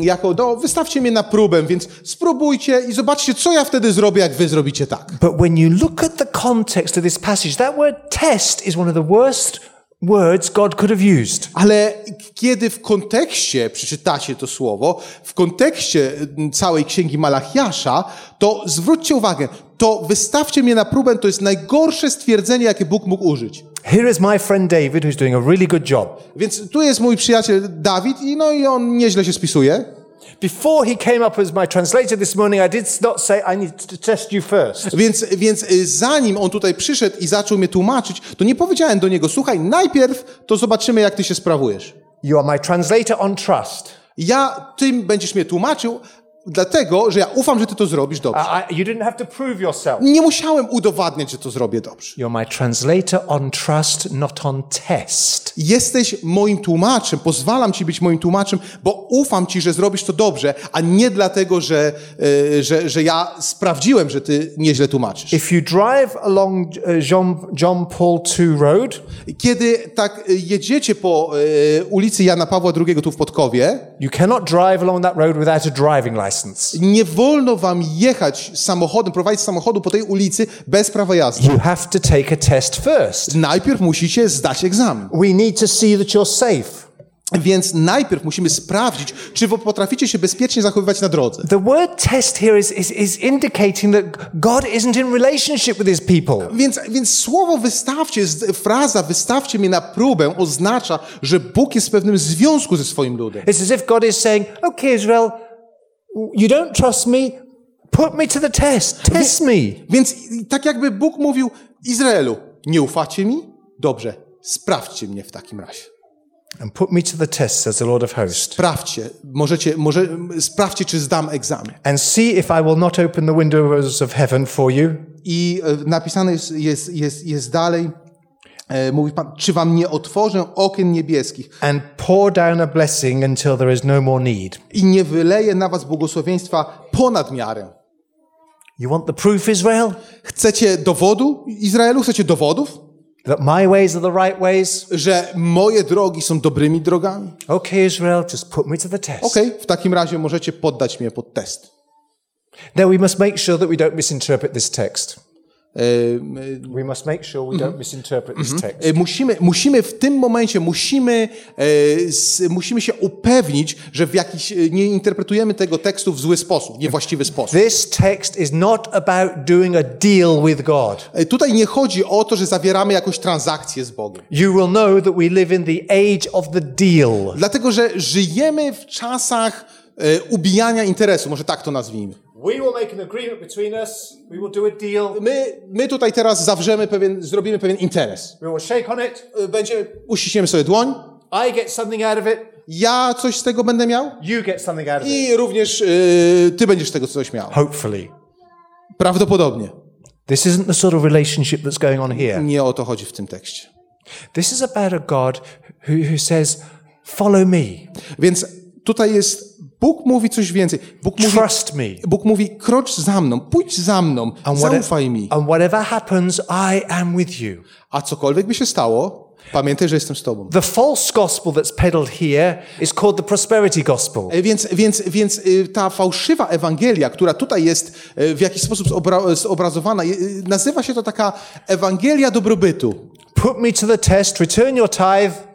jako, no wystawcie mnie na próbę, więc spróbujcie i zobaczcie, co ja wtedy zrobię, jak wy zrobicie tak.
But when you look at the context of this passage, that word test is one of the worst words God could have used.
Ale kiedy w kontekście przeczytacie to słowo, w kontekście mm, całej księgi Malachiasza, to zwróćcie uwagę, to wystawcie mnie na próbę, to jest najgorsze stwierdzenie, jakie Bóg mógł użyć.
Here is my friend David, who's doing a really good job.
Więc tu jest mój przyjaciel Dawid i no i on nieźle się spisuje.
Before he came up as my translator this morning, I did not say, I need to test you first.
Więc, więc y, zanim on tutaj przyszedł i zaczął mnie tłumaczyć, to nie powiedziałem do niego, słuchaj, najpierw to zobaczymy, jak ty się sprawujesz.
You are my translator on trust.
Ja, ty będziesz mnie tłumaczył, dlatego, że ja ufam, że ty to zrobisz dobrze.
I, you didn't have to prove yourself.
Nie musiałem udowadniać, że to zrobię dobrze.
You're my translator on trust, not on test.
Jesteś moim tłumaczem, pozwalam ci być moim tłumaczem, bo ufam ci, że zrobisz to dobrze, a nie dlatego, że, e, że, że ja sprawdziłem, że ty nieźle tłumaczysz.
If you drive along uh, Jean, John Paul II Road,
Kiedy tak e, jedziecie po e, ulicy Jana Pawła II tu w Podkowie,
you cannot drive along that road without a driving license.
Nie wolno wam jechać samochodem, prowadzić samochodu po tej ulicy bez prawa jazdy.
You have to take a test first.
Najpierw musicie zdać egzamin.
We need to see that you're safe.
Więc najpierw musimy sprawdzić, czy wy potraficie się bezpiecznie zachowywać na drodze.
The word test here is, is, is indicating that God isn't in relationship with his people.
Więc, więc słowo wystawcie, fraza wystawcie mnie na próbę oznacza, że Bóg jest w pewnym związku ze swoim ludem.
It's as if God is saying, okay, Israel, you don't trust me, put me to the test, test me.
Więc tak jakby Bóg mówił Izraelu, nie ufacie mi? Dobrze, sprawdźcie mnie w takim razie.
And put me to the test, says the Lord of hosts,
Sprawdźcie, możecie, może, sprawdźcie, czy zdam egzamin.
and see if I will not open the windows of heaven for you
I e, napisane jest, jest, jest, jest dalej, mówi Pan, czy wam nie otworzę okien niebieskich
and pour down a blessing until there is no more need.
i nie wyleję na was błogosławieństwa ponad miarę.
You want the proof, Israel?
Chcecie dowodu, Izraelu? Chcecie dowodów?
That my ways are the right ways?
że moje drogi są dobrymi drogami?
Okay, Israel, just put me to the test.
Okej, w takim razie możecie poddać mnie pod test.
Now we must make sure that we don't misinterpret this text.
Musimy, musimy w tym momencie, musimy, e, musimy się upewnić, że w jakiś, e, nie interpretujemy tego tekstu w zły sposób, niewłaściwy sposób.
This text is not about doing a deal with God.
E, Tutaj nie chodzi o to, że zawieramy jakąś transakcję z Bogiem.
You will know that we live in the age of the deal.
Dlatego, że żyjemy w czasach ubijania interesu, może tak to nazwijmy.
We will make an agreement between us. We will do a deal.
My, my tutaj teraz zawrzemy pewien, zrobimy pewien interes.
We will shake on it.
E, Będzie, uściśniemy sobie dłoń,
I get something out of it.
ja coś z tego będę miał,
You get something out of it.
I również y, ty będziesz z tego coś miał.
Hopefully.
Prawdopodobnie.
This isn't the sort of relationship that's going on here.
Nie o to chodzi w tym tekście.
This is about a God who, who says, Follow me,
Więc tutaj jest, Bóg mówi coś więcej. Bóg mówi,
trust me,
Bóg mówi, krocz za mną, pójdź za mną,
and,
zaufaj mi.
and whatever happens, I am with you.
A cokolwiek by się stało, pamiętaj, że jestem z tobą.
The false gospel that's peddled here is called the prosperity gospel.
E, Więc, więc, więc y, ta fałszywa Ewangelia, która tutaj jest y, w jakiś sposób zobra- zobrazowana, y, nazywa się to taka Ewangelia dobrobytu.
Put me to the test, return your tithe,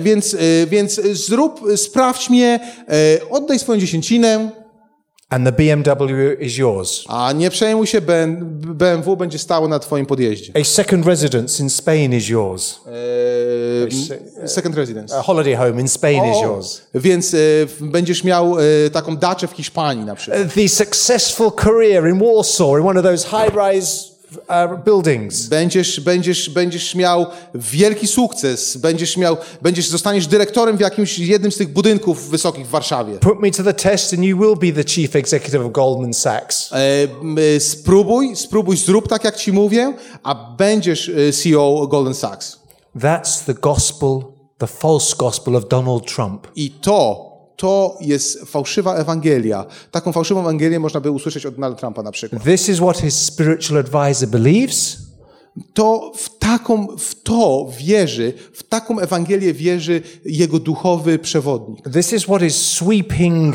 Więc, y, więc zrób, sprawdź mnie, e, oddaj swoją dziesięcinę,
and the BMW is yours.
A nie przejmuj się, BMW będzie stało na twoim podjeździe.
A second residence in Spain is yours.
Eee, second residence.
A holiday home in Spain is
O,
yours.
Więc e, będziesz miał e, taką daczę w Hiszpanii na przykład.
The successful career in Warsaw in one of those high-rise uh, buildings.
Będziesz, będziesz, będziesz miał wielki sukces, będziesz miał, będziesz, zostaniesz dyrektorem w jakimś jednym z tych budynków wysokich w Warszawie.
Put me to the test and you will be the chief executive of Goldman Sachs.
E, m, spróbuj, spróbuj, zrób tak jak ci mówię, a będziesz e, CEO Golden Sachs.
That's the gospel, the false gospel of Donald Trump.
I to, to jest fałszywa Ewangelia. Taką fałszywą Ewangelię można by usłyszeć od Donalda Trumpa na przykład.
This is what his spiritual advisor believes.
To w taką, w to wierzy, w taką Ewangelię wierzy jego duchowy przewodnik.
This is what is sweeping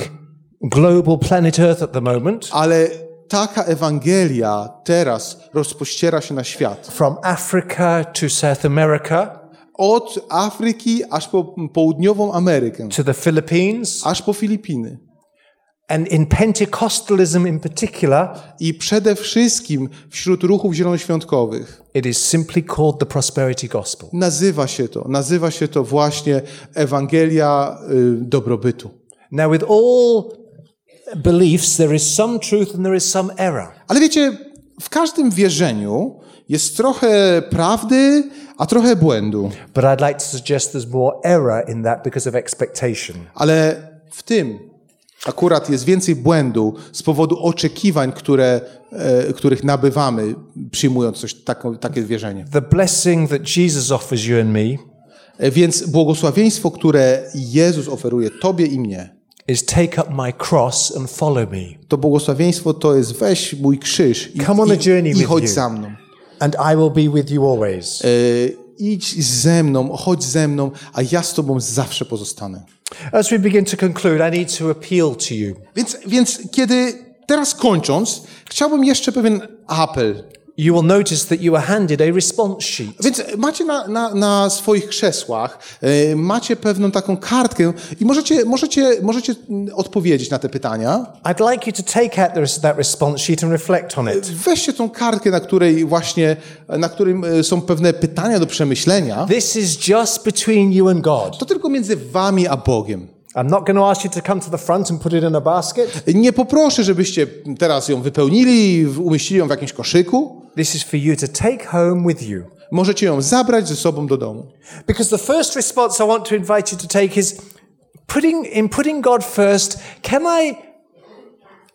global planet Earth at the moment.
Ale taka Ewangelia teraz rozpościera się na świat.
From Africa to South America
Od Afryki aż po południową Amerykę,
to the Philippines
aż po Filipiny.
and in Pentecostalism in particular,
I przede wszystkim wśród ruchów zielonoświątkowych
it is simply called the prosperity gospel.
nazywa się to, nazywa się to właśnie Ewangelia y, dobrobytu.
Now, with all beliefs, there is some truth and there is some error.
Ale wiecie, w każdym wierzeniu jest trochę prawdy, a trochę błędu.
But I'd like to suggest there's more error in that because of expectation.
Ale w tym akurat jest więcej błędu z powodu oczekiwań, które, e, których nabywamy, przyjmując coś, taką, takie wierzenie.
The blessing that Jesus offers you and me
E, Więc błogosławieństwo, które Jezus oferuje Tobie i mnie,
is take up my cross and follow me.
to błogosławieństwo to jest weź mój krzyż i,
Come on a journey
i, i
with
chodź
you.
za mną.
And I will be with you always.
E, idź ze mną, chodź ze mną, a ja z Tobą zawsze pozostanę.
As we begin to conclude, I need to appeal to you.
Więc, więc kiedy teraz kończąc, chciałbym jeszcze pewien apel.
You will notice that you were handed a response sheet.
Więc macie na, na, na swoich krzesłach, e, macie pewną taką kartkę i możecie, możecie, możecie mm, odpowiedzieć na te pytania.
I'd like you to take out the- that response sheet and reflect on it.
Weźcie tą kartkę, na której właśnie, na którym e, są pewne pytania do przemyślenia.
This is just between you and God.
To tylko między wami a Bogiem.
I'm not going to ask you to come to the front and put it in a basket.
Nie poproszę, żebyście teraz ją wypełnili i umieścili ją w jakimś koszyku.
This is for you to take home with you.
Możecie ją zabrać ze sobą do domu.
Because the first response I want to invite you to take is putting in putting God first, can I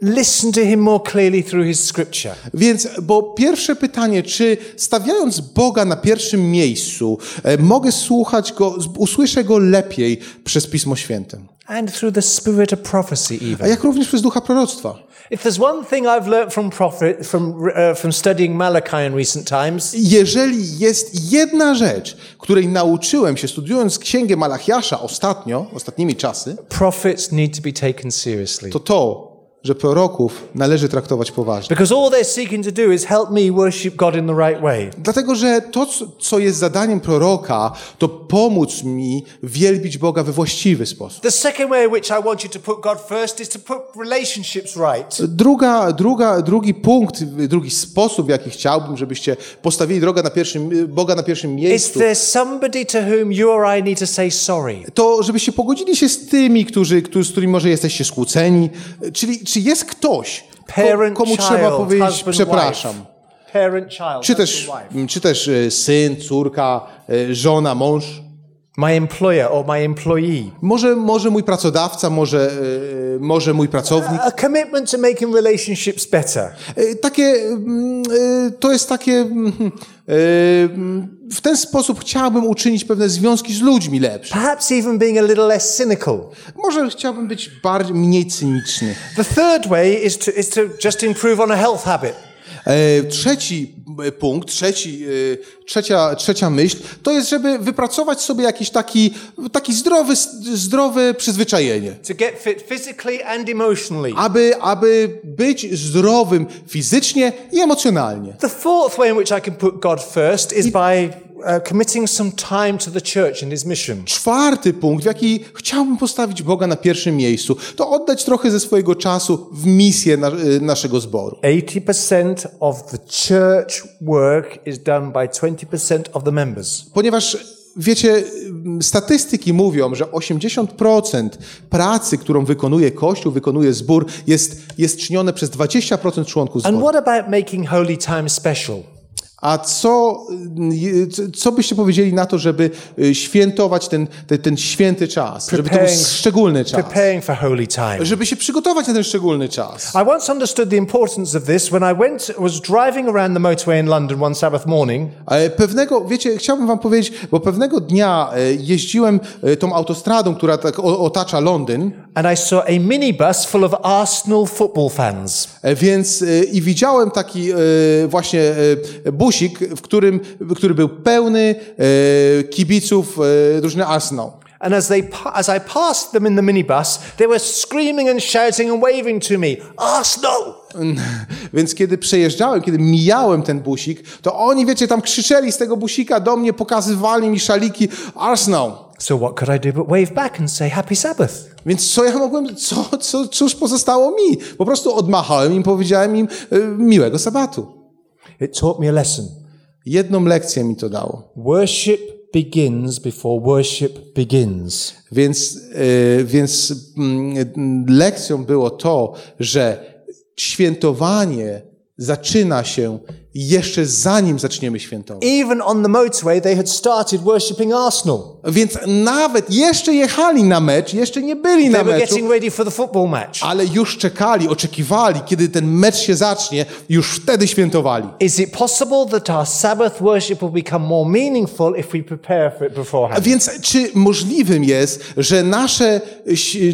listen to him more clearly through his scripture?
Więc, bo pierwsze pytanie, czy stawiając Boga na pierwszym miejscu, e, mogę słuchać Go, usłyszę Go lepiej przez Pismo Święte,
And through the spirit of prophecy
a
even.
jak również przez Ducha Proroctwa.
If there's one thing I've learnt from prophet from from studying Malachi in recent times,
Jeżeli jest jedna rzecz, której nauczyłem się studiując Księgę Malachiasza ostatnio, ostatnimi czasy,
prophets need to be taken seriously.
to to, że proroków należy traktować poważnie.
Because all they're seeking to do is help me worship God in the right way.
Dlatego, że to, co- jest zadaniem proroka, to pomóc mi wielbić Boga we właściwy sposób.
The second way in which I want you to put God first is to put relationships right.
Druga, druga, drugi punkt, drugi sposób, w jaki chciałbym, żebyście postawili drogę na pierwszym, Boga na pierwszym
Is
miejscu,
there somebody to whom you or I need to say sorry?
to żebyście pogodzili się z tymi, którzy, którzy, z którymi może jesteście skłóceni. Czyli czy jest ktoś,
Parent,
komu
child,
trzeba powiedzieć
husband,
przepraszam?
wife. Parent, child,
Czy też, czy też e, syn, córka, e, żona, mąż?
My employer or my employee.
Może, może mój pracodawca, może, e, może mój pracownik.
A commitment to making relationships better.
Takie, mm, to jest takie, mm, e, mm, w ten sposób chciałbym uczynić pewne związki z ludźmi lepsze.
Perhaps even being a little less cynical.
Może chciałbym być bardziej, mniej cyniczny.
The third way is to, is to just improve on a health habit.
E, Trzeci e, punkt, trzeci, e, trzecia, trzecia myśl, to jest, żeby wypracować sobie jakiś taki, taki zdrowy, zdrowe przyzwyczajenie.
To get fit physically and emotionally.
Aby, aby być zdrowym fizycznie i emocjonalnie.
The fourth way in which I can put God first is by uh, committing some time to the church and his mission.
Czwarty punkt, w jaki chciałbym postawić Boga na pierwszym miejscu, to oddać trochę ze swojego czasu w misję na, y, naszego zboru.
80% of the church work is done by 20% of the members.
Ponieważ wiecie, statystyki mówią, że 80% pracy, którą wykonuje Kościół, wykonuje zbór, jest, jest czynione przez 20% członków
And
zboru.
what about making holy time special?
A co, y, co byście powiedzieli na to, żeby y, świętować ten, ten, ten święty czas? Żeby to był szczególny czas.
Preparing for holy time.
Żeby się przygotować na ten szczególny czas.
I once understood the importance of this when I went, was driving around the motorway in London one Sabbath morning,
Ale Pewnego, wiecie, chciałbym wam powiedzieć, bo pewnego dnia e, jeździłem e, tą autostradą, która tak otacza Londyn,
and I saw a minibus full of Arsenal football fans.
e, więc i widziałem taki właśnie e, busik, w którym, który był pełny e, kibiców e, drużyny Arsenal.
And as they, as I passed them in the minibus, they were screaming and shouting and waving to me, Arsenal!
Więc kiedy przejeżdżałem, kiedy mijałem ten busik, to oni, wiecie, tam krzyczeli z tego busika do mnie, pokazywali mi szaliki Arsenal.
So what could I do but wave back and say Happy Sabbath?
Więc co ja mogłem, co, co, cóż pozostało mi? Po prostu odmachałem im, powiedziałem im e, miłego sabatu.
It taught me a lesson.
Jedną lekcję mi to dało.
Worship begins before worship begins.
Więc, e, więc mm, lekcją było to, że świętowanie zaczyna się jeszcze zanim zaczniemy świętować.
Even on the motorway, they had started worshipping Arsenal.
Więc nawet jeszcze jechali na mecz, jeszcze nie byli na
They were
meczu,
getting ready for the football match.
ale już czekali, oczekiwali, kiedy ten mecz się zacznie, już wtedy świętowali.
Is it possible that our Sabbath worship will become more meaningful if we prepare for it beforehand?
Więc czy możliwym jest, że nasze,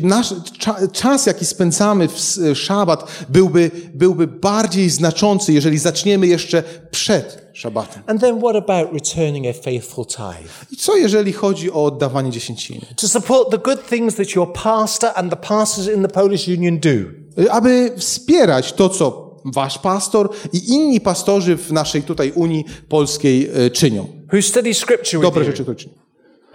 nasz cza- czas, jaki spędzamy w szabat, byłby, byłby bardziej znaczący, jeżeli zaczniemy jeszcze przed szabatem?
And then what about returning a faithful tithe?
I co jeżeli chodzi o oddawanie dziesięciny?
To support the good things that your pastor and the pastors in the Polish Union do.
Aby wspierać to, co wasz pastor i inni pastorzy w naszej tutaj Unii Polskiej e, czynią.
Who study scripture with
Dobre rzeczy, które czynią.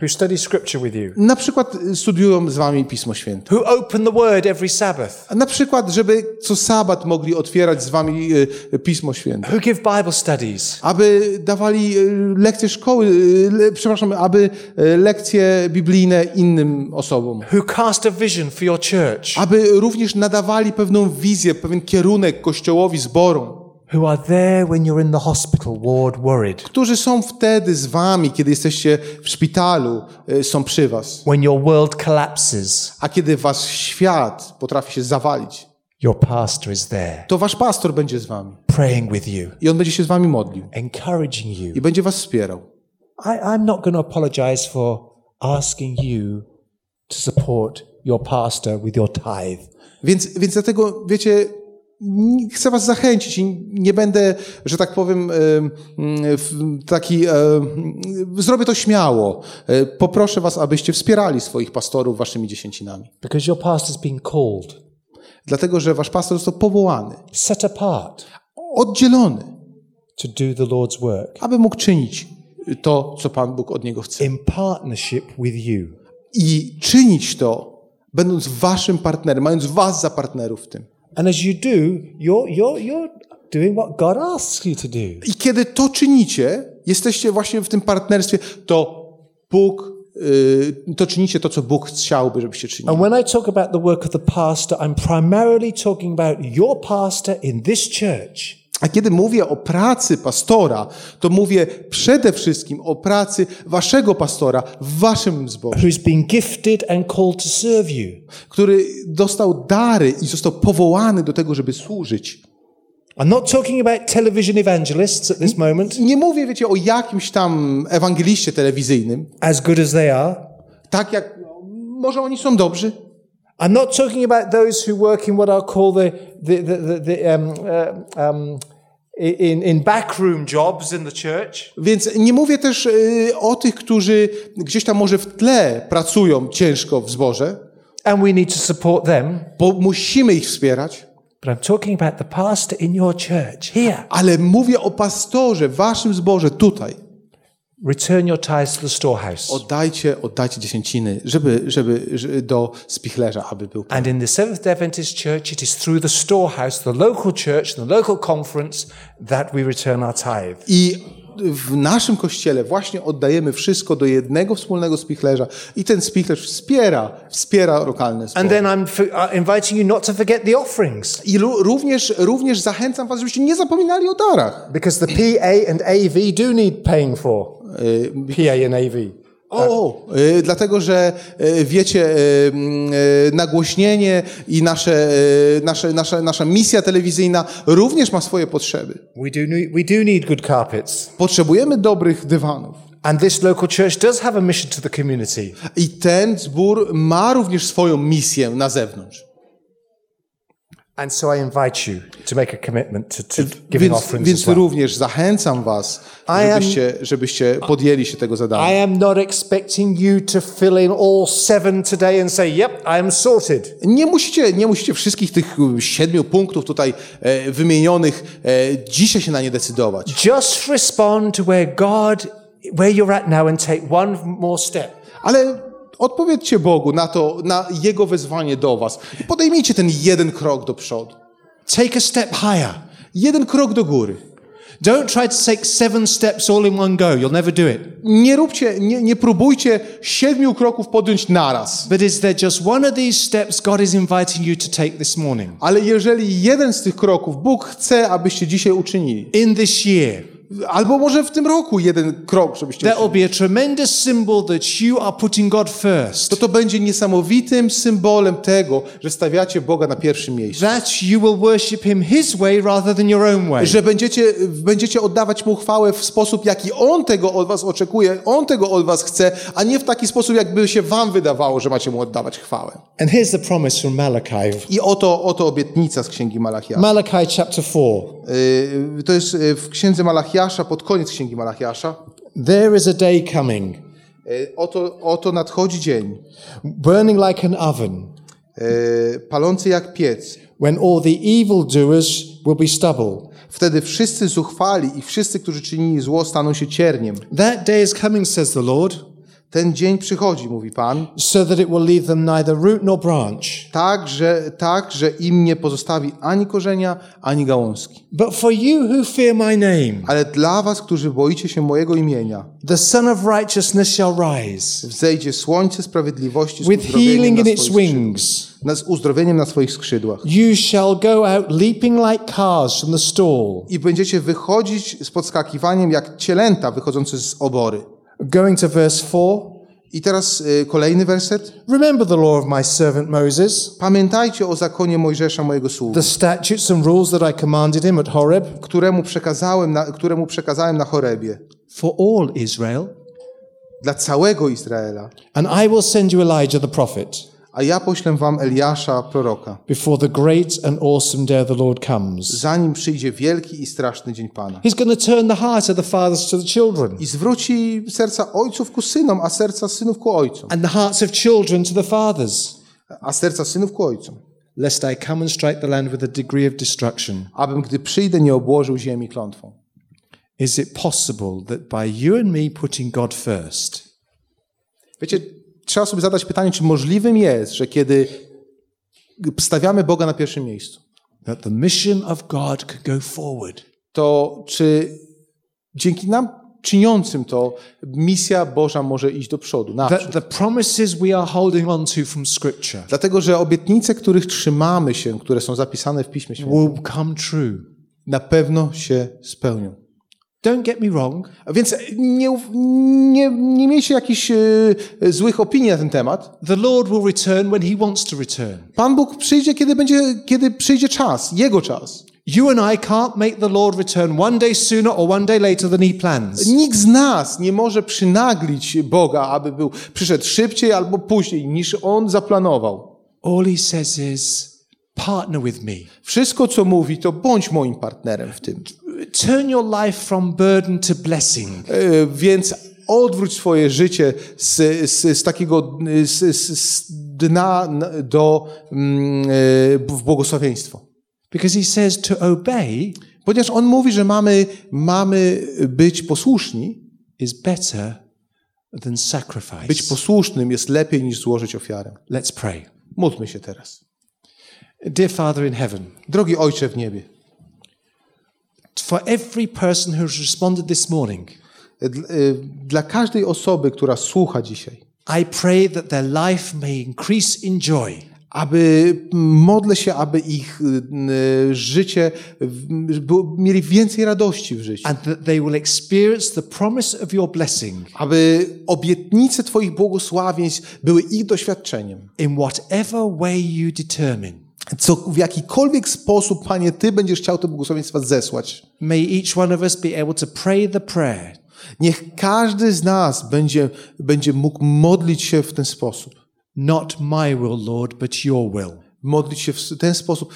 Who study scripture with you?
Na przykład e, studiują z wami Pismo Święte.
Who open the word every Sabbath?
Na przykład, żeby co sabat mogli otwierać z wami e, Pismo Święte.
Who give Bible studies?
aby dawali lekcje szkoły, przepraszam, aby lekcje biblijne innym osobom.
Who cast a vision for your church?
Aby również nadawali pewną wizję, pewien kierunek kościołowi, zborom,
Who are there when you're in the hospital ward worried?
którzy są wtedy z wami, kiedy jesteście w szpitalu, e, są przy was.
When your world collapses,
A kiedy wasz świat potrafi się zawalić,
your pastor is there
to wasz pastor będzie z wami.
praying with you,
I on będzie się z wami modlił.
encouraging you.
I będzie was wspierał.
I, I'm not going to apologize for asking you to support your pastor with your tithe.
Więc, więc dlatego, wiecie, chcę was zachęcić i nie będę, że tak powiem, taki, zrobię to śmiało. E, Poproszę was, abyście wspierali swoich pastorów waszymi dziesięcinami.
Because your pastor's been called,
Dlatego, że wasz pastor został powołany,
set apart
oddzielony,
to do the Lord's work
aby mógł czynić to, co Pan Bóg od niego chce.
in partnership with you.
I czynić to, będąc waszym partnerem, mając was za partnerów w tym.
And as you do, you're, you're, you're doing what God asks you to do.
I kiedy to czynicie, jesteście właśnie w tym partnerstwie, to Bóg, y, to czynicie to, co Bóg chciałby, żebyście czynili.
And when I talk about the work of the pastor, I'm primarily talking about your pastor in this church.
A kiedy mówię o pracy pastora, to mówię przede wszystkim o pracy waszego pastora w waszym zborze,
who's been gifted and called to serve you.
który dostał dary i został powołany do tego, żeby służyć.
I'm not talking about television evangelists at this moment,
Nie mówię, wiecie, o jakimś tam ewangeliście telewizyjnym,
as good as they are.
tak jak, no, może oni są dobrzy,
I'm not talking about those who work in what I'll call the, the, the, the, the um, uh, um, in, in backroom jobs in the church.
Więc nie mówię też y, o tych, którzy gdzieś tam może w tle pracują ciężko w zborze,
And we need to support them.
bo musimy ich wspierać,
But I'm talking about the pastor in your church here.
ale mówię o pastorze w waszym zborze tutaj.
Return your tithes to the storehouse.
Oddajcie, oddajcie dziesięciny, żeby, żeby, żeby do spichlerza, aby był.
And in the Seventh Adventist Church, it is through the storehouse, the local church, the local conference, that we return our tithe.
I w naszym kościele właśnie oddajemy wszystko do jednego wspólnego spichlerza i ten spichlerz wspiera, wspiera lokalne
And
zbory.
then I'm uh, inviting you not to forget the offerings.
I również, również zachęcam was, żebyście nie zapominali o darach.
Because the PA and AV do need paying for. PA and AV.
O, y, dlatego, że y, wiecie, y, y, nagłośnienie i nasze, y, nasze, nasza, nasza misja telewizyjna również ma swoje potrzeby.
We do, we do need good carpets.
Potrzebujemy dobrych dywanów.
And this local church does have a mission to the community.
I ten zbór ma również swoją misję na zewnątrz.
And so I invite you to make a commitment to, to giving
Więc,
offerings
więc
as well.
również zachęcam was, żebyście, żebyście podjęli się tego zadania.
I am not expecting you to fill in all seven today and say, yep, I am sorted.
Nie musicie, nie musicie wszystkich tych y, siedmiu punktów tutaj e, wymienionych e, dzisiaj się na nie decydować.
Just respond to where God, where you're at now and take one more step.
Ale odpowiedzcie Bogu na to, na Jego wezwanie do was. Podejmijcie ten jeden krok do przodu.
Take a step higher.
Jeden krok do góry.
Don't try to take seven steps all in one go. You'll never do it.
Nie róbcie, nie, nie próbujcie siedmiu kroków podjąć naraz.
But is there just one of these steps God is inviting you to take this morning?
Ale jeżeli jeden z tych kroków Bóg chce, abyście dzisiaj uczynili,
In this year,
albo może w tym roku jeden krok, żebyście
that
uczynili,
will be a tremendous symbol that you are putting God first.
to to będzie niesamowitym symbolem tego, że stawiacie Boga na pierwszym miejscu.
That you will worship Him His way rather than your own way.
Że będziecie, będziecie oddawać Mu chwałę w sposób, jaki On tego od was oczekuje, On tego od was chce, a nie w taki sposób, jakby się wam wydawało, że macie Mu oddawać chwałę.
And here's the promise from Malachi.
I oto, oto obietnica z Księgi Malachiasza.
Malachi chapter 4.
Y, To jest y, w Księdze Malachiasza, pod koniec Księgi Malachiasza.
There is a day coming,
Y, Oto, oto nadchodzi dzień,
burning like an oven,
y, palący jak piec.
when all the evildoers will be stubble.
Wtedy wszyscy zuchwali i wszyscy, którzy czynili zło, staną się cierniem.
That day is coming, says the Lord,
Ten dzień przychodzi, mówi Pan,
so that it will leave them neither root nor branch.
tak, że, tak, że im nie pozostawi ani korzenia, ani gałązki.
But for you who fear my name,
Ale dla was, którzy boicie się mojego imienia,
the Son of Righteousness shall rise,
wzejdzie słońce sprawiedliwości z
with healing
na
in its wings.
Na- Z uzdrowieniem na swoich skrzydłach.
You shall go out leaping like calves from the stall,
I będziecie wychodzić z podskakiwaniem jak cielęta wychodzące z obory.
Going to verse 4.
I teraz y, kolejny werset.
Remember the law of my servant Moses,
Pamiętajcie o zakonie Mojżesza, mojego sługi,
the statutes and rules that I commanded him at Horeb
któremu przekazałem na, któremu przekazałem na Chorebie.
for all Israel.
Dla całego Izraela.
And I will send you Elijah the prophet
A ja poślę wam Eliasza, proroka,
before the great and awesome day of the Lord comes.
zanim przyjdzie wielki i straszny dzień Pana.
He's going to turn the hearts of the fathers to the children
I zwróci serca ojców ku synom, a serca synów ku ojcom.
and the hearts of children to the fathers,
A serca synów ku ojcom.
lest I come and strike the land with a degree of destruction.
Abym, gdy przyjdę, nie obłożył ziemi klątwą.
Is it possible that by you and me putting God first,
Wiecie, trzeba sobie zadać pytanie, czy możliwym jest, że kiedy stawiamy Boga na pierwszym miejscu,
the
to czy dzięki nam czyniącym to misja Boża może iść do przodu, naprzód.
That the promises we are holding on to from Scripture
Dlatego, że obietnice, których trzymamy się, które są zapisane w Piśmie Świętym,
will come true.
na pewno się spełnią.
Don't get me wrong.
Więc nie, nie, nie miejcie jakichś e, złych opinii na ten temat.
The Lord will return when He wants to return.
Pan Bóg przyjdzie, kiedy, będzie, kiedy przyjdzie czas, Jego czas.
You and I can't make the Lord return one day sooner or one day later than He plans.
Nikt z nas nie może przynaglić Boga, aby był przyszedł szybciej albo później, niż On zaplanował.
All He says is, partner with me.
Wszystko, co mówi, to bądź moim partnerem w tym.
Turn your life from burden to blessing.
E, Więc odwróć swoje życie z, z, z takiego z, z, dna na- do mm, e, w błogosławieństwo.
Because He says to obey
Ponieważ On mówi, że mamy, mamy być posłuszni.
is better than
Być
sacrifice.
posłusznym jest lepiej niż złożyć ofiarę.
Let's pray.
Módlmy się teraz.
Dear Father in heaven,
Drogi Ojcze w niebie,
For every person who has responded this morning,
y, Dla każdej osoby, która słucha dzisiaj,
I pray that their life may increase in joy,
aby modlę się, aby ich y, życie było, mieli więcej radości w życiu.
and that they will experience the promise of your blessing
Aby obietnice Twoich błogosławieństw były ich doświadczeniem.
in whatever way you determine.
Co, w jakikolwiek sposób, Panie, Ty będziesz chciał te błogosławieństwa zesłać.
May each one of us be able to pray the prayer
Niech każdy z nas będzie, będzie mógł modlić się w ten sposób.
Not my will, Lord, but your will.
Modlić się w ten sposób,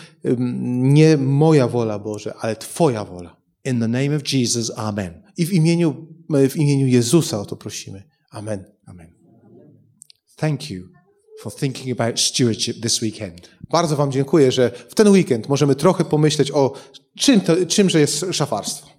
nie moja wola Boże, ale Twoja wola.
In the name of Jesus, Amen.
I w imieniu, w imieniu Jezusa o to prosimy. Amen.
Amen. Thank you for thinking about stewardship this weekend.
Bardzo Wam dziękuję, że w ten weekend możemy trochę pomyśleć o czym to, czymże jest szafarstwo.